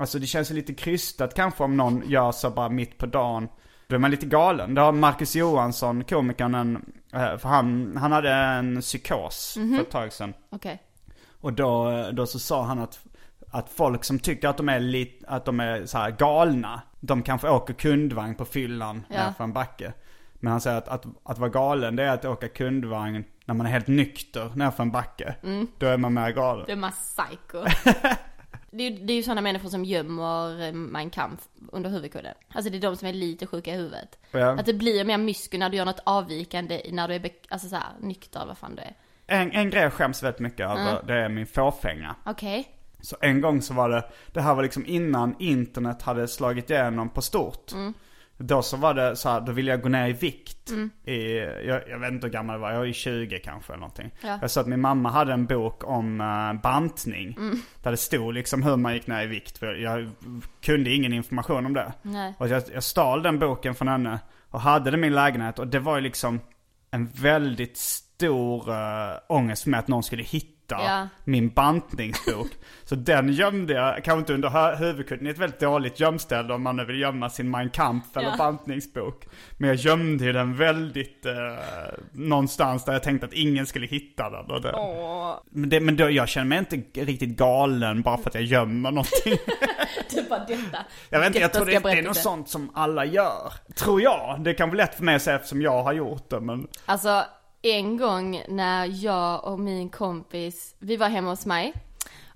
Alltså det känns lite krystat kanske om någon gör så bara mitt på dagen. Då är man lite galen. Det har Marcus Johansson, komikern, en, eh, för han, han hade en psykos för ett tag sedan. Okej. Och då, då så sa han att, att folk som tycker att de är lite, att de är så galna, de kanske åker kundvagn på fyllan Ja. nerför en backe. Men han säger att, att, att vara galen det är att åka kundvagn när man är helt nykter nerför en backe. Då är man mer galen. Det är man psycho. det, är, ju- det är ju sådana människor som gömmer eh, Mein Kampf under huvudkudden. Alltså det är de som är lite sjuka i huvudet. Ja. Att det blir mer mysko när du gör något avvikande, när du är alltså så här, nykter vad fan du är. En, en grej jag skäms väldigt mycket över, det är min fåfänga. Okej. Så en gång så var det, det här var liksom innan internet hade slagit igenom på stort. Då så var det så här, då ville jag gå ner i vikt. I, jag, jag vet inte hur gammal jag var, jag ju 20 kanske eller någonting. Ja. Jag sa att min mamma hade en bok om uh, bantning. Där det stod liksom hur man gick ner i vikt. För jag kunde ingen information om det. Nej. Och jag, jag stal den boken från henne och hade den i min lägenhet. Och det var ju liksom en väldigt stor uh, ångest för mig att någon skulle hitta Ja. min bantningsbok. Så den gömde jag, kanske inte under huvudkudden, i ett väldigt dåligt gömställe om man nu vill gömma sin Mein Kampf eller Ja. bantningsbok. Men jag gömde ju den väldigt eh, någonstans där jag tänkte att ingen skulle hitta den. Och det, Men, det, men då, jag känner mig inte riktigt galen bara för att jag gömmer någonting. Det detta. Jag vet inte, jag tror det, det är något sånt som alla gör. Tror jag. Det kan vara lätt för mig att säga eftersom jag har gjort det, men... Alltså, en gång när jag och min kompis, vi var hemma hos mig.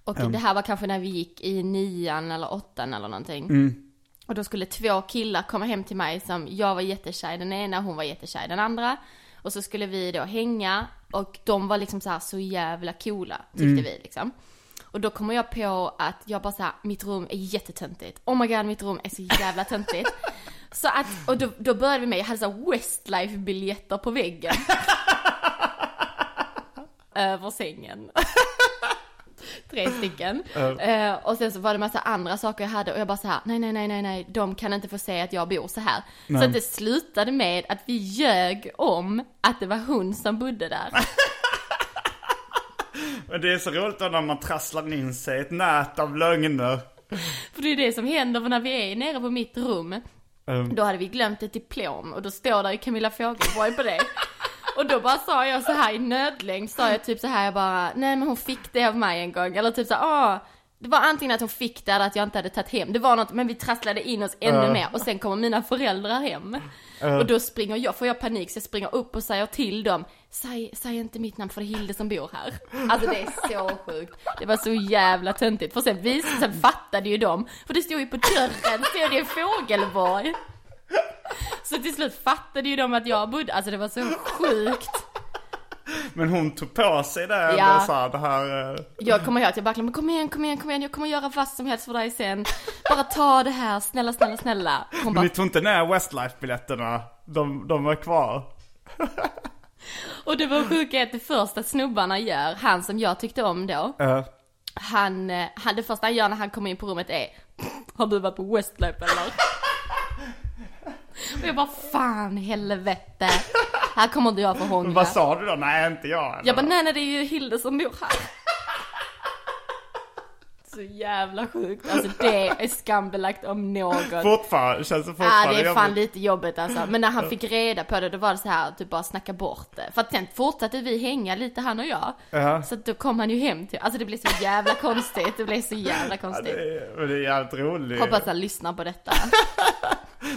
Och det här var kanske när vi gick i nian eller åttan eller någonting. Mm. Och då skulle två killar komma hem till mig som, jag var jättekär den ena, hon var jättekär den andra. Och så skulle vi då hänga och de var liksom så här så jävla coola, tyckte Mm. vi liksom. Och då kommer jag på att jag bara såhär, mitt rum är jättetöntigt. Oh my god, mitt rum är så jävla töntigt. Så att, och då, då började vi med, jag hade så här Westlife-biljetter på väggen. Över sängen. Tre stycken. Eh, och sen så var det massa andra saker jag hade och jag bara så här: nej nej nej nej nej, de kan inte få se att jag bor så här. Så att det slutade med att vi ljög om att det var hon som bodde där. Men det är så roligt då när man trasslar in sig i ett nät av lögner. För det är det som händer för när vi är nere på mitt rum. Um, Då hade vi glömt ett diplom och då står där ju Camilla Fogelborg på det. Och då bara sa jag så här i nödlängd, sa jag typ så här, jag bara, nej men hon fick det av mig en gång. Eller typ så här, ah, det var antingen att hon fick det eller att jag inte hade tagit hem. Det var något, men vi trasslade in oss ännu mer. Och sen kommer mina föräldrar hem. Och då springer jag, får jag panik så jag springer upp och säger till dem, säg, säg inte mitt namn för det är Hilde som bor här. Alltså det är så sjukt. Det var så jävla töntigt. För sen, vis, sen fattade ju de, för det stod ju på dörren, stod det Fogelborg. Så till slut fattade ju de att jag bodde, alltså det var så sjukt. men hon tog på sig det Ja. och sa det här... eh, Jag kommer ihåg att jag verkligen, men kom igen, kom igen, kom igen, jag kommer göra vad som helst för dig sen. Bara ta det här, snälla, snälla, snälla. Hon Men bara, ni tog inte ner Westlife-biljetterna? De, de var kvar? och det var sjuka att det första snubbarna gör, han som jag tyckte om då, Uh, han, eh, han, det första han gör när han kommer in på rummet är Har du varit på Westlife eller? Och jag bara fan helvete. Här kommer inte jag få hångla. vad sa du då? Nej, inte jag. eller? Jag bara nej nej det är ju Hilde som bor här. Så jävla sjukt. Alltså det är skambelagt om något. Fortfarande, känns det Ja fortfarande det är fan jobbigt? lite jobbigt alltså. Men när han fick reda på det då var det så här typ bara snacka bort det. För att sen fortsatte vi hänga lite han och jag. Ja. Så att då kom han ju hem till, alltså det blev så jävla konstigt. Det blev så jävla Ja, konstigt. det, är, det är jävligt roligt. Hoppas han lyssnar på detta.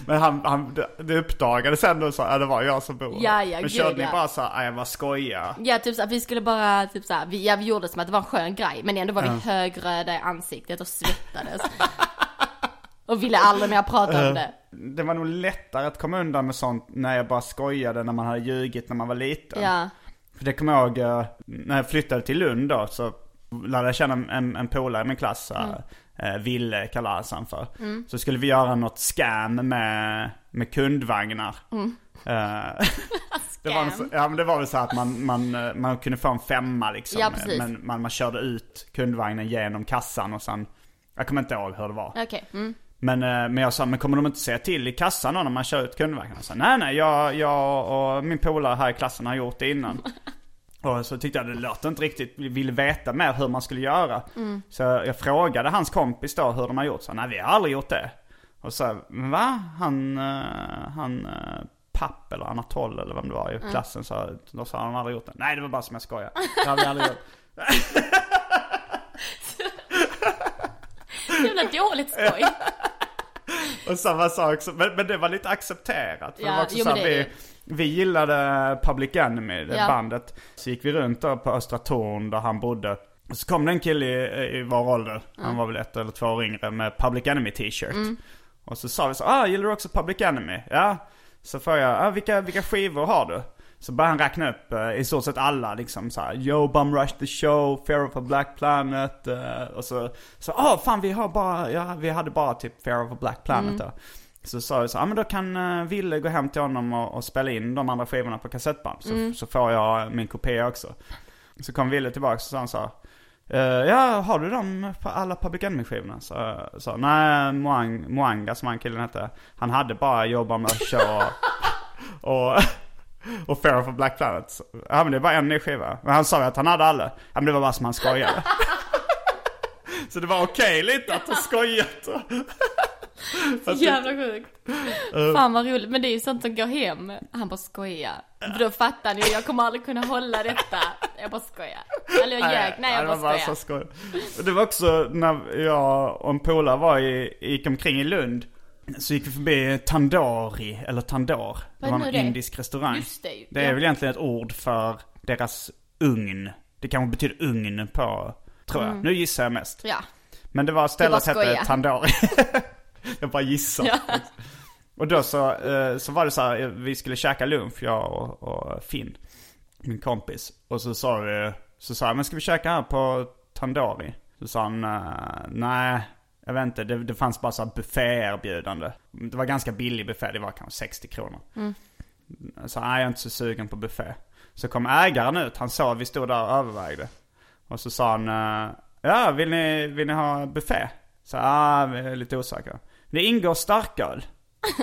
Men han, han, det, det uppdagades ändå så att det var jag som bor här. Ja, ja, Men gud, körde ni ja. bara så här, "Aj, jag bara skojar? Ja typ såhär, vi skulle bara typ såhär, vi, ja, vi gjorde som att det var en skön grej. Men ändå var vi högröda i ansiktet och svettades. och ville aldrig mer prata om det. Det var nog lättare att komma undan med sånt när jag bara skojade när man hade ljugit när man var liten. Ja. För det kommer jag ihåg, eh, när jag flyttade till Lund då så lärde jag känna en, en polare i min klass, Mm. mm. Ville kallades han för. Så skulle vi göra något scam med, med kundvagnar. Eh, det, var så- ja, men det var väl så att man, man, eh, man kunde få en femma liksom. Ja, men man, man körde ut kundvagnen genom kassan och sen, jag kommer inte ihåg hur det var. Okej, mm. Men, eh, men jag sa, men kommer de inte säga till i kassan då när man kör ut kundvagnen? Jag sa, nej nej, jag, jag och min polare här i klassen har gjort det innan. och så tyckte jag det lät inte riktigt, ville veta mer hur man skulle göra. Så jag frågade hans kompis då hur de har gjort. Så nej vi har aldrig gjort det. Och så, men va? Han, eh, han eh, Papp eller Anatol eller vem det var i klassen sa, då sa han aldrig gjort det. Nej det var bara som jag skojar. Det har vi aldrig gjort. Jävla dåligt skoj. Och samma sak, men, men det var lite accepterat. För Ja, det var också jo, så här, vi, vi gillade Public Enemy, det Ja. bandet. Så gick vi runt då på Östra Torn där han bodde. Och så kom det en kille i, i vår ålder, han var väl ett eller två år yngre, med Public Enemy t-shirt. Mm. Och så sa vi så, ah gillar du också Public Enemy? Ja. Så får jag, ah, vilka, vilka skivor har du? Så började han räkna upp eh, i stort sett alla liksom så här, Yo Bum Rush the Show, Fear of a Black Planet eh, och så, så ah fan vi har bara, ja vi hade bara typ Fear of a Black Planet då. Så sa vi så, ja ah, men då kan uh, Ville gå hem till honom och, och spela in de andra skivorna på kassettband. Så, så får jag min kopia också. Så kom Ville tillbaka och sa han så "Eh, ja, har du dem på alla Public Enemy-skivorna? Så, så nej, Moang, Moanga som han killen hette, han hade bara Jobba med show och, och, och Fear for Black Planet. Ja men det bara en ny skiva. Men han sa ju att han hade alla. Ja men det var bara som han skojade. så det var okej lite att ha skojat. Så jävla sjukt. Fan vad roligt. Men det är ju sånt som går hem. Han bara skojar. För då fattar ni, jag kommer aldrig kunna hålla detta. Jag bara skojar. Eller jag ljög. Nej, jag bara var bara skojar. så skoj. Och Det var också när jag och en polare var i, gick omkring i Lund. Så gick vi förbi Tandori, eller Tandor. Det var en indisk restaurang. Just det. Det är Ja. väl egentligen ett ord för deras ugn. Det kanske betyder ugn på, tror jag. Nu gissar jag mest. Ja. Men det var stället hette. Tandori. jag bara gissar. Ja. Och då så, eh, så var det så här, eh, vi skulle käka lunch, jag och, och Finn, min kompis. Och så sa vi, så sa jag, men ska vi käka här på Tandori? Så sa han, eh, nej, jag vet inte, det, det fanns bara så här bufféerbjudande. Det var ganska billig buffé, det var kanske 60 kronor. Så nej, jag är inte så sugen på buffé. Så kom ägaren ut, han såg att vi stod där och övervägde. Och så sa han, ja vill ni, vill ni ha buffé? Så ah, vi är lite osäkra. Det ingår starköl.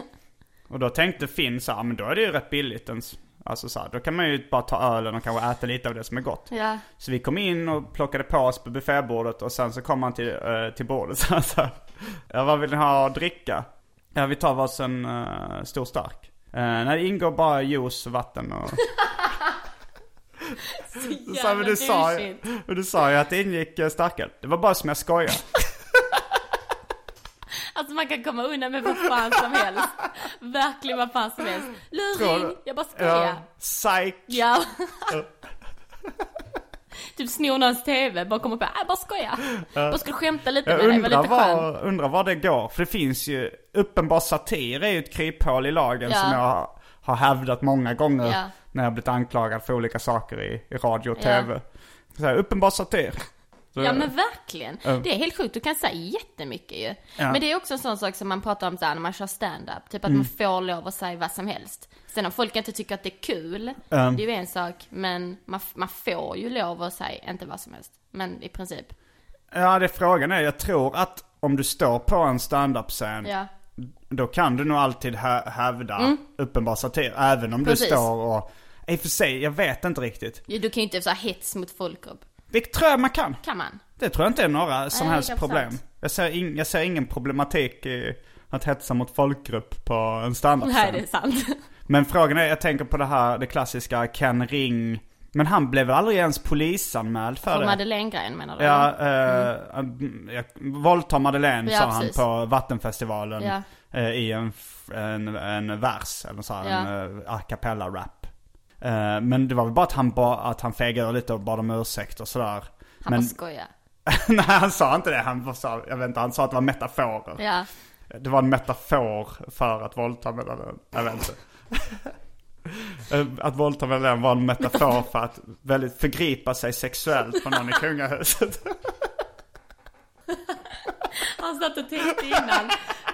och då tänkte Finn så här, men då är det ju rätt billigt. ens. Alltså så här, då kan man ju bara ta ölen och kanske äta lite av det som är gott. Ja. Så vi kom in och plockade på oss på buffébordet och sen så kom han till, eh, till bordet så han sa, ja vad vill ni ha att dricka? Ja vi tar varsin uh, stor stark. Uh, nej det ingår bara juice, vatten och... Så sa, men du, sa, men du sa ju att det ingick uh, starköl. Det var bara som jag skojade. Alltså man kan komma undan med vad fan som helst. Verkligen vad fan som helst. Luring, jag bara skojar. Ja, psych. Ja. typ snor någons TV, bara kommer på, äh, bara skoja. Bara skulle skämta lite Jag med dig, var undrar lite var, undrar var det går. För det finns ju, uppenbar satir är ju ett kryphål i lagen Ja. som jag har, har hävdat många gånger. Ja. När jag blivit anklagad för olika saker i, i radio och Ja. tv. Så här, uppenbar satir. Ja men verkligen. Ja. Det är helt sjukt, du kan säga jättemycket ju. Ja. Men det är också en sån sak som man pratar om så här när man kör stand-up. Typ att Mm. man får lov att säga vad som helst. Sen om folk inte tycker att det är kul, Mm. det är ju en sak. Men man, man får ju lov att säga inte vad som helst. Men i princip. Ja, det frågan är, jag tror att om du står på en standup-scen, Ja. då kan du nog alltid hä- hävda uppenbar satir. Även om Mm. Precis. du står och, i och för sig, jag vet inte riktigt. Du kan ju inte här hets mot folkgrupp. Det tror jag man kan. Kan man? Det tror jag inte är några som Nej, helst problem. Jag ser, in, jag ser ingen problematik i att hetsa mot folkgrupp på en standup Nej, det är sant. Men frågan är, jag tänker på det här, det klassiska Ken Ring. Men han blev väl aldrig ens polisanmäld för För det? Madeleine-grejen menar du? Ja, eh, jag våldtar Madeleine Ja, sa han precis. på Vattenfestivalen. Ja. eh, I en, en, en vers, eller så här, Ja. en uh, a cappella-rap. Eh, men det var väl bara att han, ba, att han fegade lite och bad om ursäkt och sådär. Han men, bara skojar. nej han sa inte det, han sa, jag vet inte, han sa att det var metaforer. Ja. Det var en metafor för att våldta Madeleine, jag vet inte. Eh, Att våldta Madeleine var en metafor för att väldigt förgripa sig sexuellt på någon i kungahuset. Han satt och tänkte innan.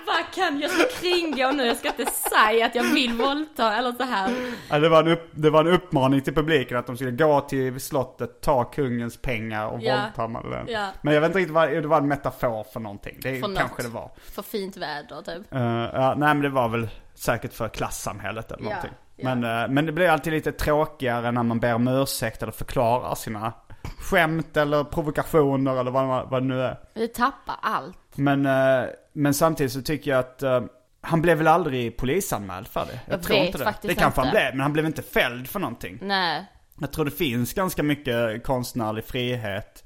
Vad kan jag kringgå nu? Jag ska inte säga att jag vill våldta eller så här. Ja, det, var en upp, det var en uppmaning till publiken att de skulle gå till slottet, ta kungens pengar och Ja. våldta Madeleine. Ja. Men jag vet inte riktigt vad, det var en metafor för någonting. Det För något. kanske det var. För fint väder typ. Eh, ja, nej men det var väl säkert för klassamhället eller någonting. ja. Men, eh, men det blir alltid lite tråkigare när man ber om ursäkt eller förklarar sina skämt eller provokationer eller vad, vad det nu är. Vi tappar allt. Men, eh, men samtidigt så tycker jag att eh, han blev väl aldrig polisanmäld för det? Jag, Jag tror vet inte det. faktiskt Det kanske han inte. blev, men han blev inte fälld för någonting. Nej. Jag tror det finns ganska mycket konstnärlig frihet.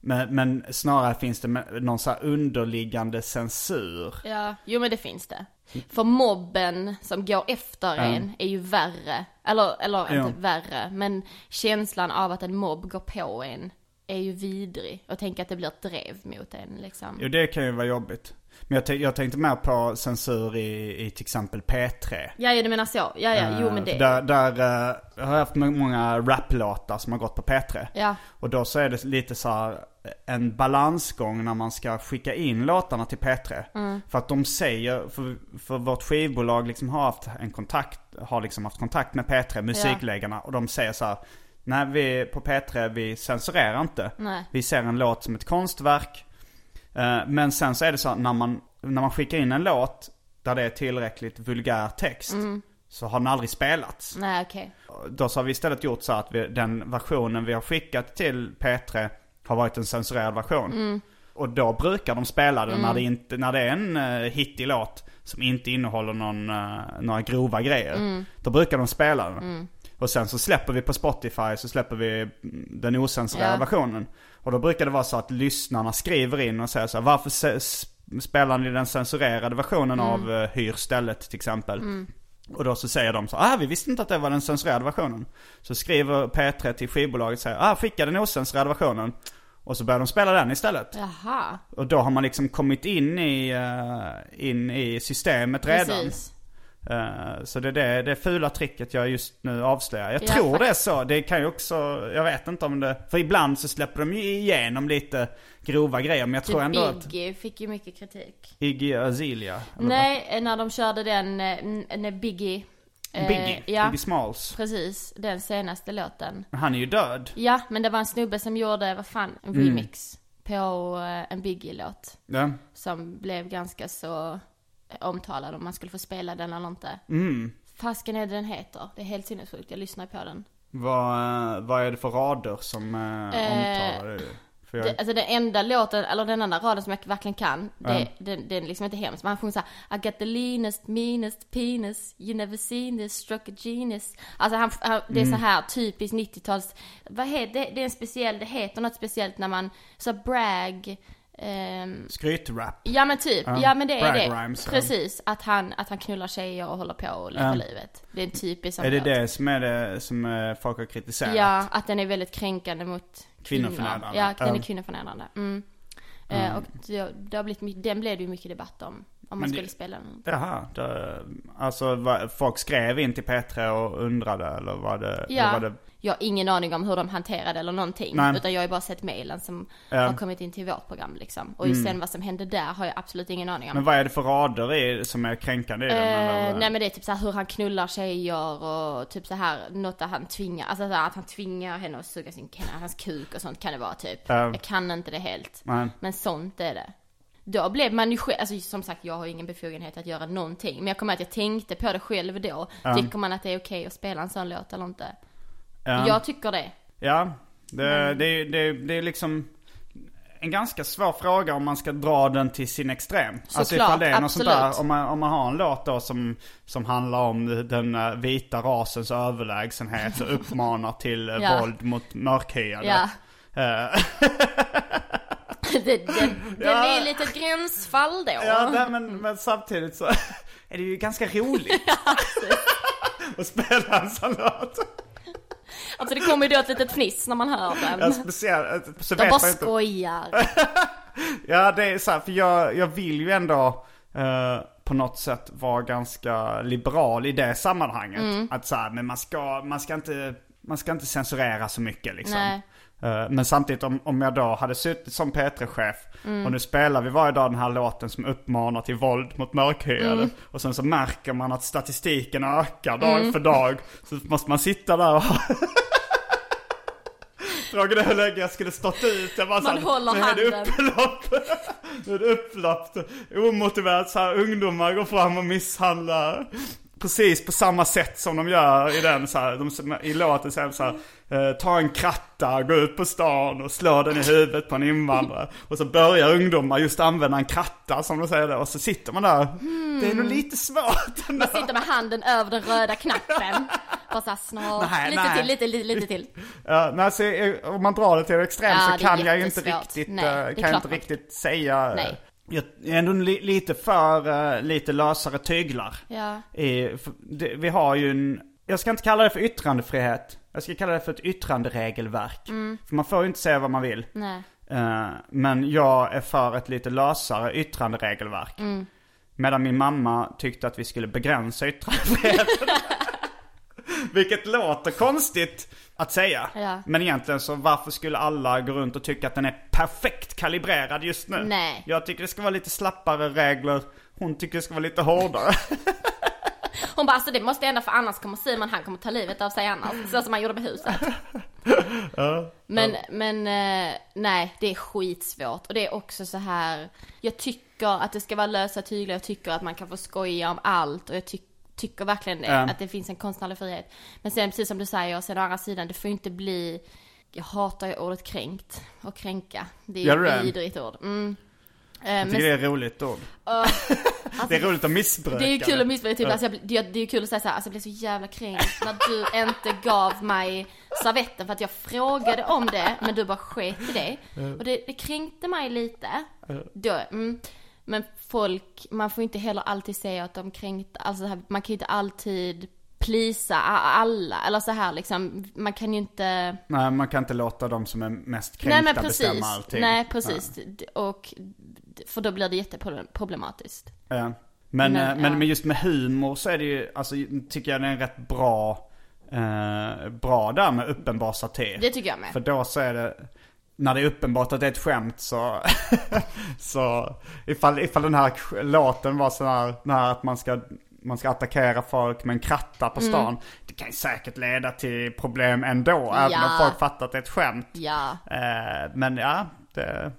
Men, men snarare finns det någon så underliggande censur. Ja, jo men det finns det. För mobben som går efter en är ju värre. Eller, eller Ja. inte värre, men känslan av att en mobb går på en är ju vidrig. Och tänk att det blir ett drev mot en liksom. Jo det kan ju vara jobbigt. Men jag, jag tänkte mer på censur i, i till exempel P3. Ja, ja du menar så. Ja, ja, jo men Eh, det. för Där, där eh, jag har haft må- många raplåtar som har gått på P3. Ja. Och då så är det lite så här en balansgång när man ska skicka in låtarna till P3. Mm. För att de säger, för, för vårt skivbolag liksom har haft en kontakt, har liksom haft kontakt med P3, musikläggarna. Och de säger så här, nej vi på P3 vi censurerar inte. Nej. Vi ser en låt som ett konstverk. Eh, Men sen så är det så att när man, när man skickar in en låt där det är tillräckligt vulgär text. Mm. Så har den aldrig spelats. Nej, okej. då så har vi istället gjort så att vi, den versionen vi har skickat till P3 har varit en censurerad version. Mm. Och då brukar de spela den när, det inte, när det är en uh, hittig låt som inte innehåller någon, uh, några grova grejer. Mm. Då brukar de spela den. Och sen så släpper vi på Spotify så släpper vi mm, den ocensurerade Ja. versionen. Och då brukar det vara så att lyssnarna skriver in och säger så här, varför spelar ni den censurerade versionen av uh, Hyr stället till exempel? Och då så säger de så ah vi visste inte att det var den censurerade versionen. Så skriver P3 till skivbolaget och säger, ah skicka den ocensurerade versionen. Och så börjar de spela den istället. Jaha. Och då har man liksom kommit in i, eh, in i systemet redan. Eh, så det är det, det fula tricket jag just nu avslöjar. Jag Ja, tror det är faktiskt. så. Det kan ju också, jag vet inte om det, för ibland så släpper de ju igenom lite grova grejer. Men jag tror ändå Typ att Iggy fick ju mycket kritik. Iggy eller Nej, när de körde den, eh, när Biggie. vad? eh, Biggie, Ja, Biggie Smalls. precis. Den senaste låten. Han är ju död. Ja, men det var en snubbe som gjorde, vad fan, en Mm. remix. På eh, en Biggie-låt. Ja. Som blev ganska så omtalad om man skulle få spela den eller inte. Mm. Fasken är det den heter. Det är helt sinnessjukt. Jag lyssnar på den. Vad, eh, vad är det för rader som eh, omtalar det? För jag, Det, alltså den enda låten, eller den enda raden som jag verkligen kan, det, Ja. den, den är liksom inte hemskt. Men han sjunger såhär I got the leanest, meanest penis, you never seen this, struck a genius. Alltså han, han, det är Mm. så här typiskt 90-tals, vad heter det? Det är en speciell, det heter något speciellt när man, så brag, ehm, skrytrap. Ja men typ, Ja, ja men det är det. rhymes. Precis, att han, att han knullar tjejer och håller på och lever Ja. livet. Det är en typisk sån Är det det som är det som eh, folk har kritiserat? Ja, att den är väldigt kränkande mot kvinnor. Kvinnoförnedrande. Ja, den är kvinnoförnedrande. Mm. Eh, och det, det har blivit, den blev det ju mycket debatt om. Om man Men det- skulle spela den. Jaha, det, alltså vad, folk skrev in till P3 och undrade eller var det? eller Ja, var det jag har ingen aning om hur de hanterade eller någonting. Nej. Utan jag har ju bara sett mejlen som Ja. Mm. har kommit in till vårt program liksom. Och just sen vad som hände där har jag absolut ingen aning om. men vad är det för rader i, som är kränkande i den? Eh, nej men det är typ så här hur han knullar tjejer och typ så här något där han tvingar, alltså så här, att han tvingar henne att suga sin hans kuk och sånt kan det vara typ. Ja. Jag kan inte det helt. Nej. Men sånt är det. Då blev man ju själv, alltså som sagt jag har ingen befogenhet att göra någonting. Men jag kommer att jag tänkte på det själv då. Tycker man att det är okej att spela en sån låt eller inte? Ja. Jag tycker det. Ja, det, det, det, det är liksom en ganska svår fråga om man ska dra den till sin extrem. alltså Såklart, ifall det är något sånt där, om man, om man har en låt då som, som handlar om den eh, vita rasens överlägsenhet och uppmanar till eh, Ja. våld mot mörkhyade. Ja. Eh, det, den, den är lite ett gränsfall då. Ja, nej, men, men samtidigt så är det ju ganska roligt. att spela en sån låt. Alltså det kommer ju då ett litet fniss när man hör den. Ja, speciellt, så De vet bara man inte. skojar. Ja, det är så här, för jag, jag vill ju ändå eh, på något sätt vara ganska liberal i det sammanhanget. Mm. Att så här, men man ska, man ska inte, man ska inte censurera så mycket liksom. Nej. Eh, Men samtidigt om, om jag då hade suttit som P3-chef Mm. och nu spelar vi varje dag den här låten som uppmanar till våld mot mörkhyade. Mm. Och sen så märker man att statistiken ökar dag för dag. Så måste man sitta där och Frågan är hur länge jag skulle stått ut. Jag bara Man så håller nu är det upplopp. nu är det upplopp. Omotiverat så här, ungdomar går fram och misshandlar. Precis på samma sätt som de gör i den så här, de, i låten så här, så här eh, ta en kratta, gå ut på stan och slå den i huvudet på en invandrare. Och så börjar ungdomar just använda en kratta som de säger det. Och så sitter man där. Det är nog lite svårt. Man sitter med handen över den röda knappen. Bara såhär snart. Nej, lite nej. till, lite, lite, lite till. Ja, men alltså, eh, om man drar det till extrem Ja, så kan jag ju inte riktigt, Nej, eh, kan inte riktigt säga. Nej. Jag är ändå li, lite för lite lösare tyglar. Ja. Vi har ju en, jag ska inte kalla det för yttrandefrihet. Jag ska kalla det för ett yttranderegelverk. Mm. För man får ju inte säga vad man vill. Nej. Eh, men jag är för ett lite lösare yttranderegelverk. Mm. Medan min mamma tyckte att vi skulle begränsa yttrandefriheten. Vilket låter konstigt att säga. Ja. Men egentligen så varför skulle alla gå runt och tycka att den är perfekt kalibrerad just nu? Nej. Jag tycker det ska vara lite slappare regler. Hon tycker det ska vara lite hårdare. Hon bara, alltså det måste ändå för annars kommer Simon, han kommer ta livet av sig annars. Så som han gjorde med huset. Men, men eh, nej, det är skitsvårt. Och det är också så här, jag tycker att det ska vara lösa tyglar, jag tycker att man kan få skoja om allt och jag tycker tycker verkligen det, att det finns en konstnärlig frihet. Men sen precis som du säger, sen å andra sidan, det får inte bli, jag hatar ju ordet kränkt och kränka. Det är ju ett vidrigt ord. Mm. Eh, Jag men- tycker det är roligt ord. det är roligt att missbruka det är ju kul att missbruka, typ, Ja. alltså, det, det är ju kul att säga såhär, alltså jag blev så jävla kränkt när du inte gav mig servetten för att jag frågade om det, men du bara sket i det. Och det, det kränkte mig lite. Då, mm. Men folk, man får inte heller alltid säga att de kränkte, alltså så här, man kan ju inte alltid plisa alla, eller så här liksom, man kan ju inte Nej, man kan inte låta de som är mest Nej kränkta men precis, bestämma allting. nej precis. D- Och, för då blir det jätteproblematiskt. Ja. Men, Men, eh, men, ja. men just med humor så är det ju, alltså tycker jag det är en rätt bra, eh, bra där med uppenbar satir. Det tycker jag med. För då så är det, när det är uppenbart att det är ett skämt så, så ifall, ifall den här låten var sån här, när att man ska, man ska attackera folk med en kratta Mm. på stan. Det kan ju säkert leda till problem ändå, även Ja. om folk fattar att det är ett skämt. Ja. Eh, men ja, det...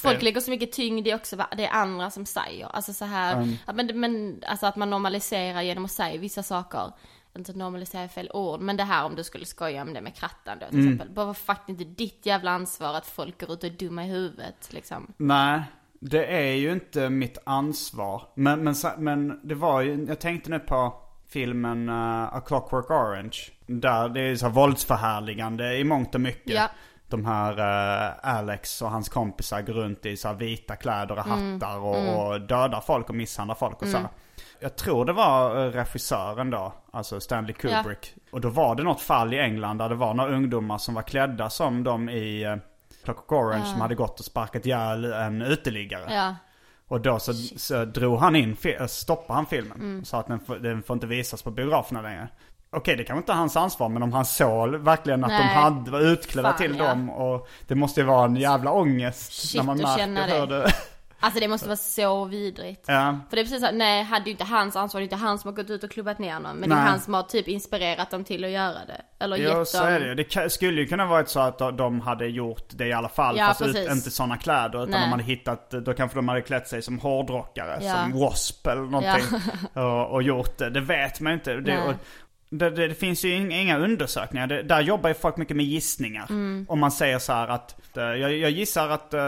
Folk lägger så mycket tyngd i också vad det är andra som säger. Alltså så här, Mm. att, men, men, alltså att man normaliserar genom att säga vissa saker. Inte normalisera är fel ord, men det här om du skulle skoja om det med krattan då till Mm. exempel. Bara var faktiskt inte ditt jävla ansvar att folk går ut och är dumma i huvudet liksom. Nej, det är ju inte mitt ansvar. Men, men, men det var ju, jag tänkte nu på filmen uh, A Clockwork Orange. Där det är så här våldsförhärligande i mångt och mycket. Ja. De här eh, Alex och hans kompisar går runt i så vita kläder och hattar och, och dödar folk och misshandlar folk och så. här. Jag tror det var eh, regissören då, alltså Stanley Kubrick. Och då var det något fall i England där det var några ungdomar som var klädda som de i uh, Clockwork Orange som hade gått och sparkat ihjäl en uteliggare. Ja, Och då så, så drog han in, stoppade han filmen. Mm. Och sa att den får, den får inte visas på biograferna längre. Okej, det kanske inte är hans ansvar, men om han såg verkligen att de Nej. hade, var utklädda Fan, till ja. dem och det måste ju vara en jävla ångest Shit, när man märker känna hur det. det... alltså det måste vara så vidrigt. ja. För det är precis så, här, nej, hade ju inte hans ansvar, det är inte han som har gått ut och klubbat ner någon. Men det Nej. är han som har typ inspirerat dem till att göra det. Eller Jo, gett så dem... är det ju. Det skulle ju kunna varit så att de hade gjort det i alla fall. Ja, fast ut, precis. inte sådana kläder. Utan Nej. de hade hittat, då kanske de hade klätt sig som hårdrockare. Ja. Som W.A.S.P. eller någonting. och, och gjort det. Det vet man inte. Det, och, det, det, det finns ju inga, inga undersökningar. Det, där jobbar ju folk mycket med gissningar. Mm. Om man säger så här att, eh, jag, jag gissar att eh,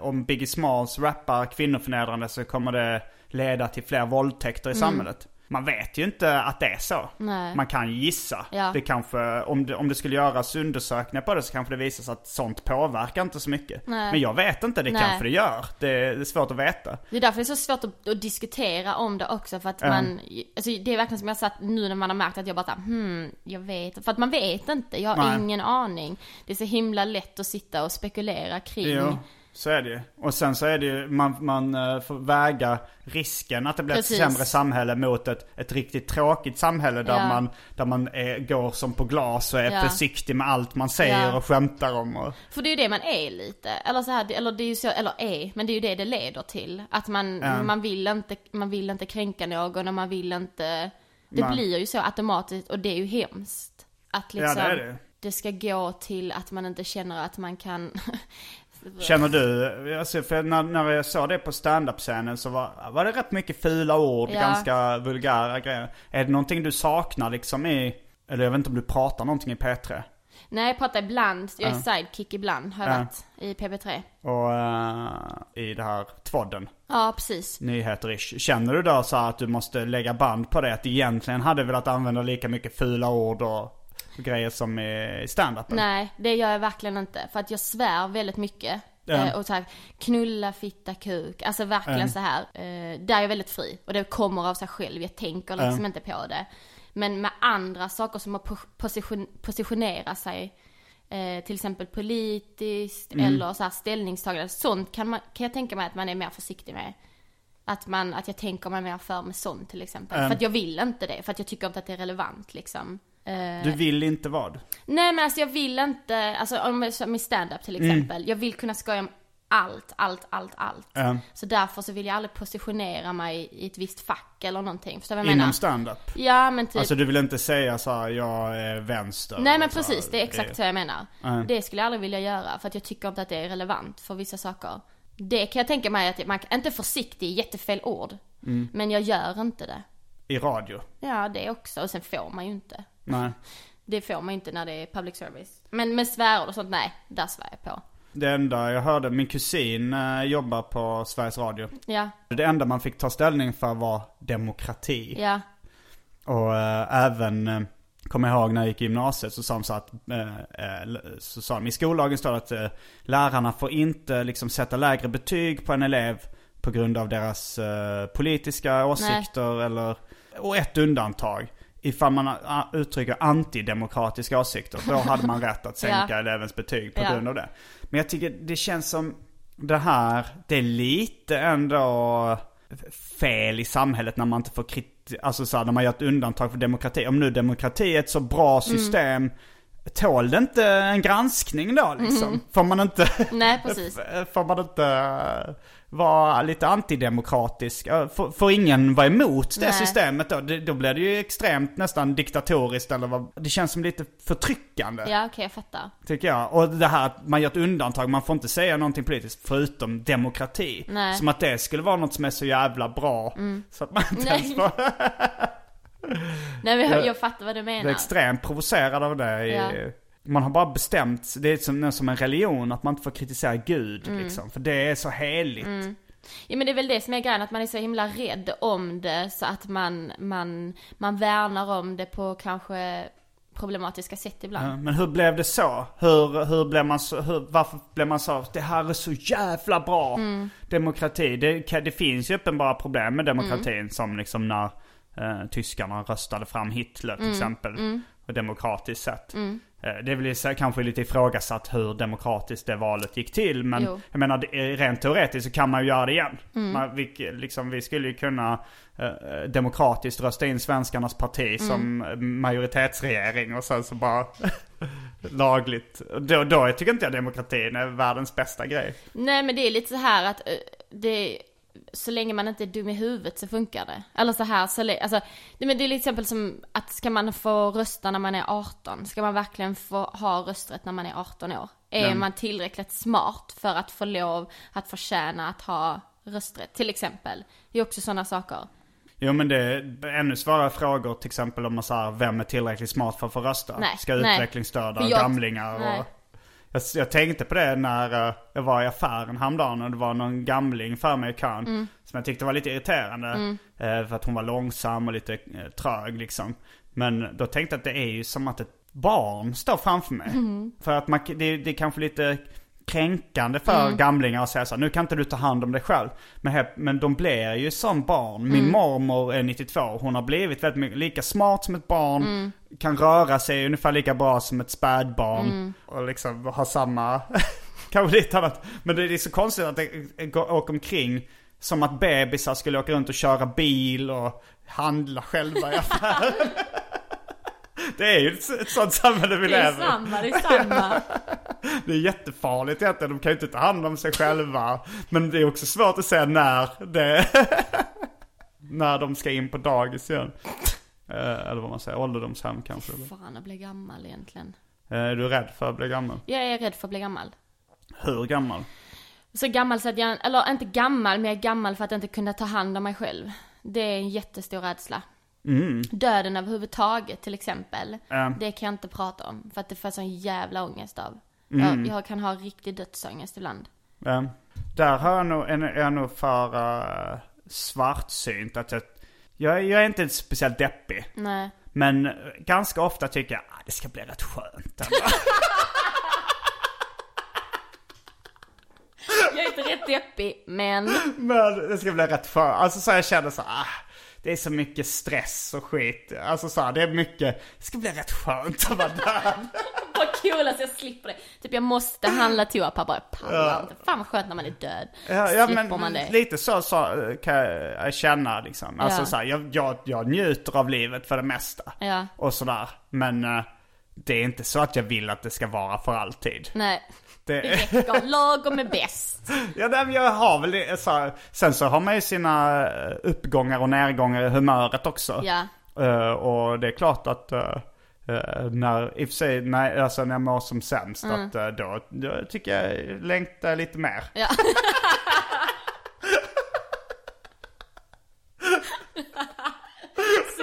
om Biggie Smalls rappar kvinnoförnedrande så kommer det leda till fler våldtäkter i samhället. Man vet ju inte att det är så. Mm. Nej. Man kan ju gissa. Ja. Det kanske, om det, om det skulle göras undersökningar på det så kanske det visar sig att sånt påverkar inte så mycket. Nej. Men jag vet inte, det Nej. kanske det gör. Det, det är svårt att veta. Det är därför det är så svårt att, att diskutera om det också för att man, alltså det är verkligen som jag sagt nu när man har märkt att jag bara såhär, hmm, jag vet, för att man vet inte, jag har ingen aning. Det är så himla lätt att sitta och spekulera kring. Jo, så är det ju. Och sen så är det ju, man, man eh, får väga risken att det blir Precis. ett sämre samhälle mot ett, ett riktigt tråkigt samhälle där Ja. man, där man är, går som på glas och är Ja. försiktig med allt man säger Ja. och skämtar om. Och, För det är ju det man är lite, eller så här, eller det är ju så, eller är, men det är ju det det leder till. Att man, Ja. man vill inte, man vill inte kränka någon och man vill inte, det Nej. blir ju så automatiskt och det är ju hemskt. Att liksom, Ja, det är det. det ska gå till att man inte känner att man kan Känner du, alltså för när, när jag såg det på standup-scenen så var, var det rätt mycket fula ord, Ja. ganska vulgära grejer. Är det någonting du saknar liksom i, eller jag vet inte om du pratar någonting i P3? Nej, jag pratar ibland. Jag är sidekick ibland, har jag Ja. varit i PB3. Och eh, i det här tvodden, Ja, precis. nyheter-ish. Känner du då så att du måste lägga band på det? Att egentligen hade velat använda lika mycket fula ord och grejer som i standupen? Nej, det gör jag verkligen inte. För att jag svär väldigt mycket. Ja. Eh, och så här, knulla, fitta, kuk. Alltså verkligen Ja. så här. Eh, där är jag väldigt fri. Och det kommer av sig själv. Jag tänker liksom inte på det. Men med andra saker som att po- position, positionera sig. Eh, till exempel politiskt Mm. eller så här ställningstagande. Sånt kan, man, kan jag tänka mig att man är mer försiktig med. Att, man, att jag tänker mig mer för med sånt till exempel. Mm. För att jag vill inte det. För att jag tycker inte att det är relevant liksom. Eh, Du vill inte vad? Nej men alltså jag vill inte, alltså om jag- som i stand-up till exempel. Jag vill kunna skoja om allt, allt, allt, allt. Ja. Så därför så vill jag aldrig positionera mig i ett visst fack eller någonting. Förstår du vad jag Inom menar? standup? Ja men typ. Alltså du vill inte säga så här, jag är vänster? Nej men precis, det är exakt så jag menar. Ja. Det skulle jag aldrig vilja göra för att jag tycker inte att det är relevant för vissa saker. Det kan jag tänka mig att man, inte försiktig jättefel ord. Mm. Men jag gör inte det. i radio. Ja, det också. Och sen får man ju inte. Nej. Det får man inte när det är public service. Men med svärord och sånt, nej, där svär jag på. Det enda jag hörde, min kusin eh, jobbar på Sveriges Radio. Ja, Det enda man fick ta ställning för var demokrati. ja, Och eh, även, eh, kommer jag ihåg när jag gick i gymnasiet så sa de så att, eh, eh, så sa de, i skollagen står det att eh, lärarna får inte liksom sätta lägre betyg på en elev på grund av deras eh, politiska åsikter eller, och ett undantag. Ifall man uttrycker antidemokratiska åsikter, då hade man rätt att sänka Ja. elevens betyg på Ja. grund av det. Men jag tycker det känns som det här, det är lite ändå fel i samhället när man inte får kritik, alltså så här, när man gör ett undantag för demokrati. Om nu demokrati är ett så bra system, tål det inte en granskning då liksom? Får man inte, nej precis. får man inte vara lite antidemokratisk? Får, får ingen vara emot det Nej. systemet då? Det, då blir det ju extremt nästan diktatoriskt eller vad, det känns som lite förtryckande. Ja, okej, jag fattar. Tycker jag. Och det här att man gör ett undantag, man får inte säga någonting politiskt förutom demokrati. Nej. Mm. Som att det skulle vara något som är så jävla bra. Så att man inte Nej. ens får... Nej men jag, Jag- fattar vad du Jag är menar. extremt provocerad av det. i- Ja. Man har bara bestämt, det är som, som en religion, att man inte får kritisera Gud Mm. liksom. För det är så heligt. Ja men det är väl det som är grejen, att man är så himla rädd om det så att man, man, man värnar om det på kanske problematiska sätt ibland. Ja, Men hur blev det så? Hur, hur blev man så, hur, varför blev man så, det här är så jävla bra Mm. demokrati. Det, det finns ju uppenbara problem med demokratin Mm. som liksom när eh, tyskarna röstade fram Hitler Mm. till exempel. På demokratiskt sätt. Eh, det så, kanske lite ifrågasatt hur demokratiskt det valet gick till. Men Jo. jag menar rent teoretiskt så kan man ju göra det igen. Mm. Man, vi, liksom, vi skulle ju kunna eh, demokratiskt rösta in svenskarnas parti Mm. som majoritetsregering och sen så bara lagligt. Då, då tycker inte jag demokratin är världens bästa grej. Nej men det är lite så här att eh, det, så länge man inte är dum i huvudet så funkar det. Eller så här, så alltså, nej, men det är till exempel som att ska man få rösta när man är 18? Ska man verkligen få ha rösträtt när man är 18 år? Är man tillräckligt smart för att få lov att förtjäna att ha rösträtt till exempel? Det är också sådana saker. Jo men det är ännu svårare frågor till exempel om man säger vem är tillräckligt smart för att få rösta? Nej, Ska nej. utvecklingsstörda och gamlingar nej. Jag, jag tänkte på det när eh, jag var i affären häromdagen och det var någon gamling för mig i kön. Mm. Som jag tyckte var lite irriterande. eh, för att hon var långsam och lite eh, trög liksom. Men då tänkte jag att det är ju som att ett barn står framför mig. Mm. För att man, det, det är kanske lite kränkande för Mm. gamlingar att säga så här, nu kan inte du ta hand om dig själv. Men, här, men de blir ju som barn. Min Mm. mormor är 92, hon har blivit väldigt mycket, lika smart som ett barn. Mm. Kan röra sig ungefär lika bra som ett spädbarn. Mm. Och liksom ha samma, kanske lite annat. Men det är så konstigt att det åker omkring som att bebisar skulle åka runt och köra bil och handla själva i affären. Det är ju ett, ett sånt samhälle vi Det är lever i. samma, det är samma. Det är jättefarligt egentligen. De kan ju inte ta hand om sig själva. Men det är också svårt att säga när det... när de ska in på dagis igen. Eh, Eller vad man säger, ålderdomshem kanske. eller? Fan att bli gammal egentligen. Eh, Är du rädd för att bli gammal? Jag är rädd för att bli gammal. Hur gammal? Så gammal så att jag, eller inte gammal, men jag är gammal för att inte kunna ta hand om mig själv. Det är en jättestor rädsla. Döden överhuvudtaget till exempel. Mm. Det kan jag inte prata om. För att det får jag sån jävla ångest av. Jag, jag kan ha riktig dödsångest ibland. Eh, Där har jag nog, är jag nog för uh, svartsynt. Att jag, jag, jag är inte speciellt deppig. Nej. Men eh, ganska ofta tycker jag ah, det ska bli rätt skönt. ändå." Jag är inte rätt deppig, men... Men det ska bli rätt för. Alltså så jag känner så ah, det är så mycket stress och skit. Alltså så här, det är mycket, det ska bli rätt skönt att vara död. Vad kul att jag slipper det. Typ jag måste handla toapapper. Jag pallar inte. Fan vad skönt när man är död. Ja, ja slipper men man det. lite så, så kan jag känna liksom. Alltså Ja. så här, jag, jag, jag njuter av livet för det mesta. Ja. Och sådär. Men eh, det är inte så att jag vill att det ska vara för alltid. Nej. Det, Det räcker. Lagom är bäst. Ja, men jag har väl det. Så här, sen så har man ju sina eh, uppgångar och nedgångar i humöret också. Ja. Eh, och det är klart att eh, eh, när, i och för sig, när, alltså när jag mår som sämst, Mm. att eh, då, då tycker jag längtar lite mer. Ja.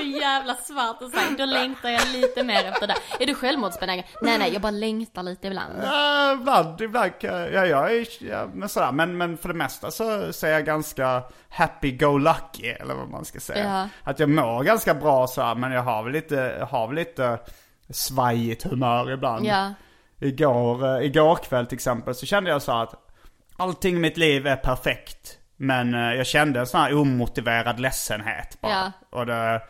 jävla svart och sagt, då längtar jag lite mer efter det. Är du självmordsbenägen? Nej, nej, jag bara längtar lite ibland. Ja, ibland, ibland, ja, jag är, ja, men sådär, men, men för det mesta så, så är jag ganska happy-go-lucky, eller vad man ska säga. Ja. Att jag mår ganska bra så men jag har väl lite, har väl lite svajigt humör ibland. Ja. Igår, eh, igår kväll till exempel så kände jag så att allting i mitt liv är perfekt. Men eh, jag kände en sån här omotiverad ledsenhet bara. Ja. Och det,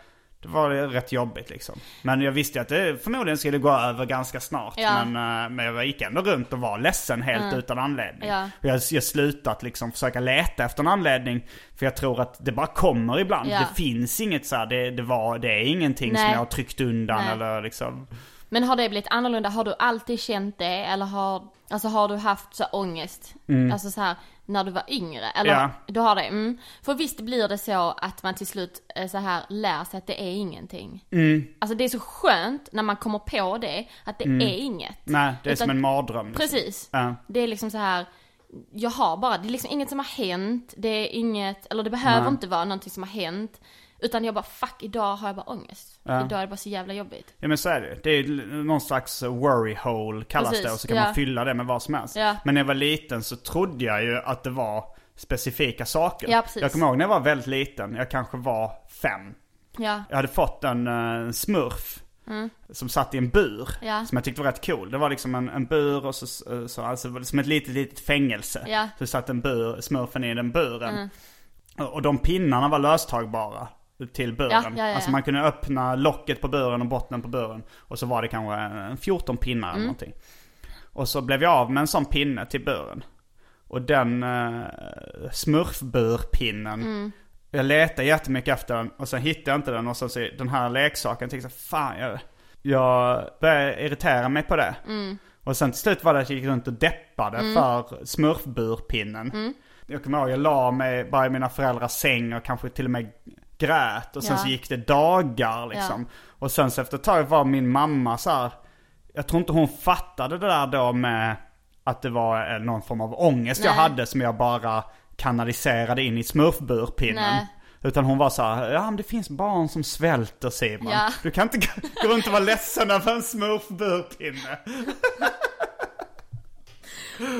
det var rätt jobbigt liksom. Men jag visste att det förmodligen skulle gå över ganska snart. Ja. Men, eh, men jag gick ändå runt och var ledsen helt utan anledning. Ja. Och jag har slutat liksom försöka leta efter en anledning. För jag tror att det bara kommer ibland. Ja. Det finns inget så här, det, det, var, det är ingenting som Nej. jag har tryckt undan Nej. eller liksom. Men har det blivit annorlunda? Har du alltid känt det? Eller har, alltså har du haft så ångest? Alltså så här när du var yngre? Eller Ja. du har det? Mm. För visst blir det så att man till slut eh, så här lär sig att det är ingenting. Alltså det är så skönt när man kommer på det, att det är inget. Nej, det är Utan- som en mardröm. Liksom. Precis. Ja. Det är liksom så här. Jag har bara, det är liksom inget som har hänt, det är inget, eller det behöver Nej. inte vara någonting som har hänt. Utan jag bara, fuck idag har jag bara ångest. Ja. Idag är det bara så jävla jobbigt. Ja men så är det. Det är någon slags worry hole kallas Precis, det och så kan ja. man fylla det med vad som helst. Ja. Men när jag var liten så trodde jag ju att det var specifika saker. Ja, precis. Jag kommer ihåg när jag var väldigt liten, jag kanske var fem. Ja. Jag hade fått en uh, smurf. Som satt i en bur. Mm. Ja. Som jag tyckte var rätt cool. Det var liksom en, en bur och så, så alltså som ett litet, litet fängelse. Ja. Mm. Så satt en bur, smurfen i den buren. Och, och de pinnarna var löstagbara till buren. Ja, ja, ja, Alltså man kunde öppna locket på buren och botten på buren. Och så var det kanske en 14 pinnar Mm. eller någonting. Och så blev jag av med en sån pinne till buren. Och den uh, smurfburpinnen. Mm. Jag letade jättemycket efter den och sen hittade jag inte den. Och så, så den här leksaken tänkte jag, fan jag, jag började irritera mig på det. Mm. Och sen till slut var det att jag gick runt och deppade för smurfburpinnen. Mm. Jag kommer ihåg, jag la mig bara i mina föräldrars säng och kanske till och med grät. Och sen Ja. så gick det dagar liksom. Och sen så efter ett tag var min mamma så här. Jag tror inte hon fattade det där då med att det var eh, någon form av ångest jag Nej. hade som jag bara kanaliserade in i smurfburpinnen. Nej. Utan hon var så här, ja men det finns barn som svälter Simon. Ja. Du kan inte gå- gå runt och vara ledsen över en smurfburpinne.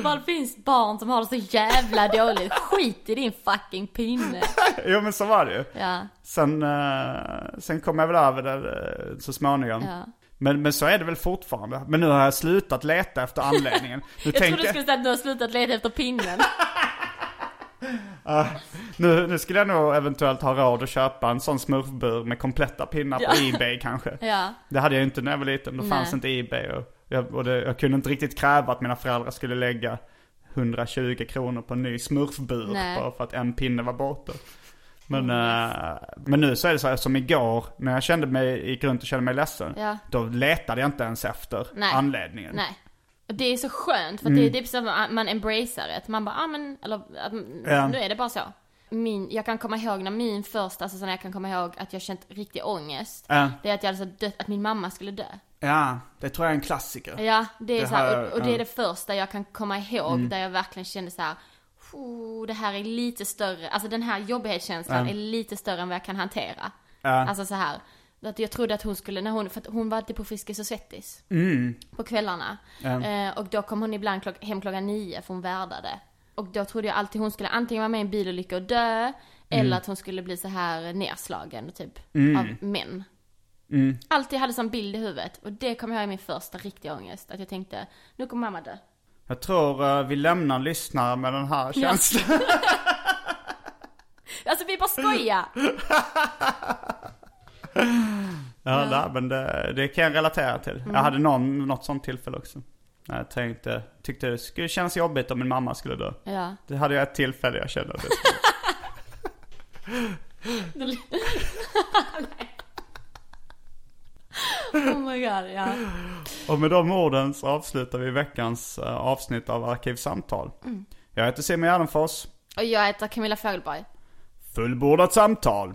Var finns barn som har det så jävla dåligt? Skit i din fucking pinne. jo men så var det ju. Ja, Sen, eh, sen kom jag väl över det eh, så småningom. ja. Men, men så är det väl fortfarande. Men nu har jag slutat leta efter anledningen. Nu, Jag trodde tänkte, du skulle säga att du har slutat leta efter pinnen. nu, nu skulle jag nog eventuellt ha råd att köpa en sån smurfbur med kompletta pinnar på Ja. Ebay kanske. Ja. Det hade jag inte när jag var liten, då fanns Nej. inte Ebay. Och, jag, det, jag kunde inte riktigt kräva att mina föräldrar skulle lägga 120 kronor på en ny smurfbur bara för att en pinne var borta. Men, eh, men nu så är det så här, som igår när jag kände mig, gick runt och kände mig ledsen. Ja. Då letade jag inte ens efter Nej. anledningen. Nej. Och det är så skönt för att det, är precis som att man embracear det. Man bara, ah, men, eller Ja. nu är det bara så. Min, jag kan komma ihåg när min första, alltså så när jag kan komma ihåg att jag känt riktig ångest. Ja. Det är att jag hade så dött, att min mamma skulle dö. Ja, det tror jag är en klassiker. Ja, det är Det så här, här- och, och det ja. är det första jag kan komma ihåg Mm. där jag verkligen kände så här. "Oh, det här är lite större, alltså den här jobbighetskänslan är lite större än vad jag kan hantera. Ja. Alltså så här. Att jag trodde att hon skulle, när hon, för att hon var alltid på Friskis och Svettis. På kvällarna. Mm. Eh, och då kom hon ibland klock, hem klockan nio för hon värdade. Och då trodde jag alltid hon skulle antingen vara med i en bilolycka och dö. Mm. Eller att hon skulle bli så här nedslagen typ. Av män. Mm. Alltid hade sån bild i huvudet. Och det kommer jag i min första riktiga ångest. Att jag tänkte, nu kommer mamma dö. Jag tror eh, vi lämnar lyssnare med den här känslan. Alltså vi bara skojar! Ja, nej, men det, det kan jag relatera till. Mm. Jag hade någon, något sånt tillfälle också. När jag tänkte, tyckte det skulle kännas jobbigt om min mamma skulle dö. Ja. Det hade jag ett tillfälle jag kände det. Oh my god, ja. Och med de orden så avslutar vi veckans eh, avsnitt av Arkivsamtal. Mm. Jag heter Simon Gärdenfors. Och jag heter Camilla Fogelborg. Fullbordat samtal.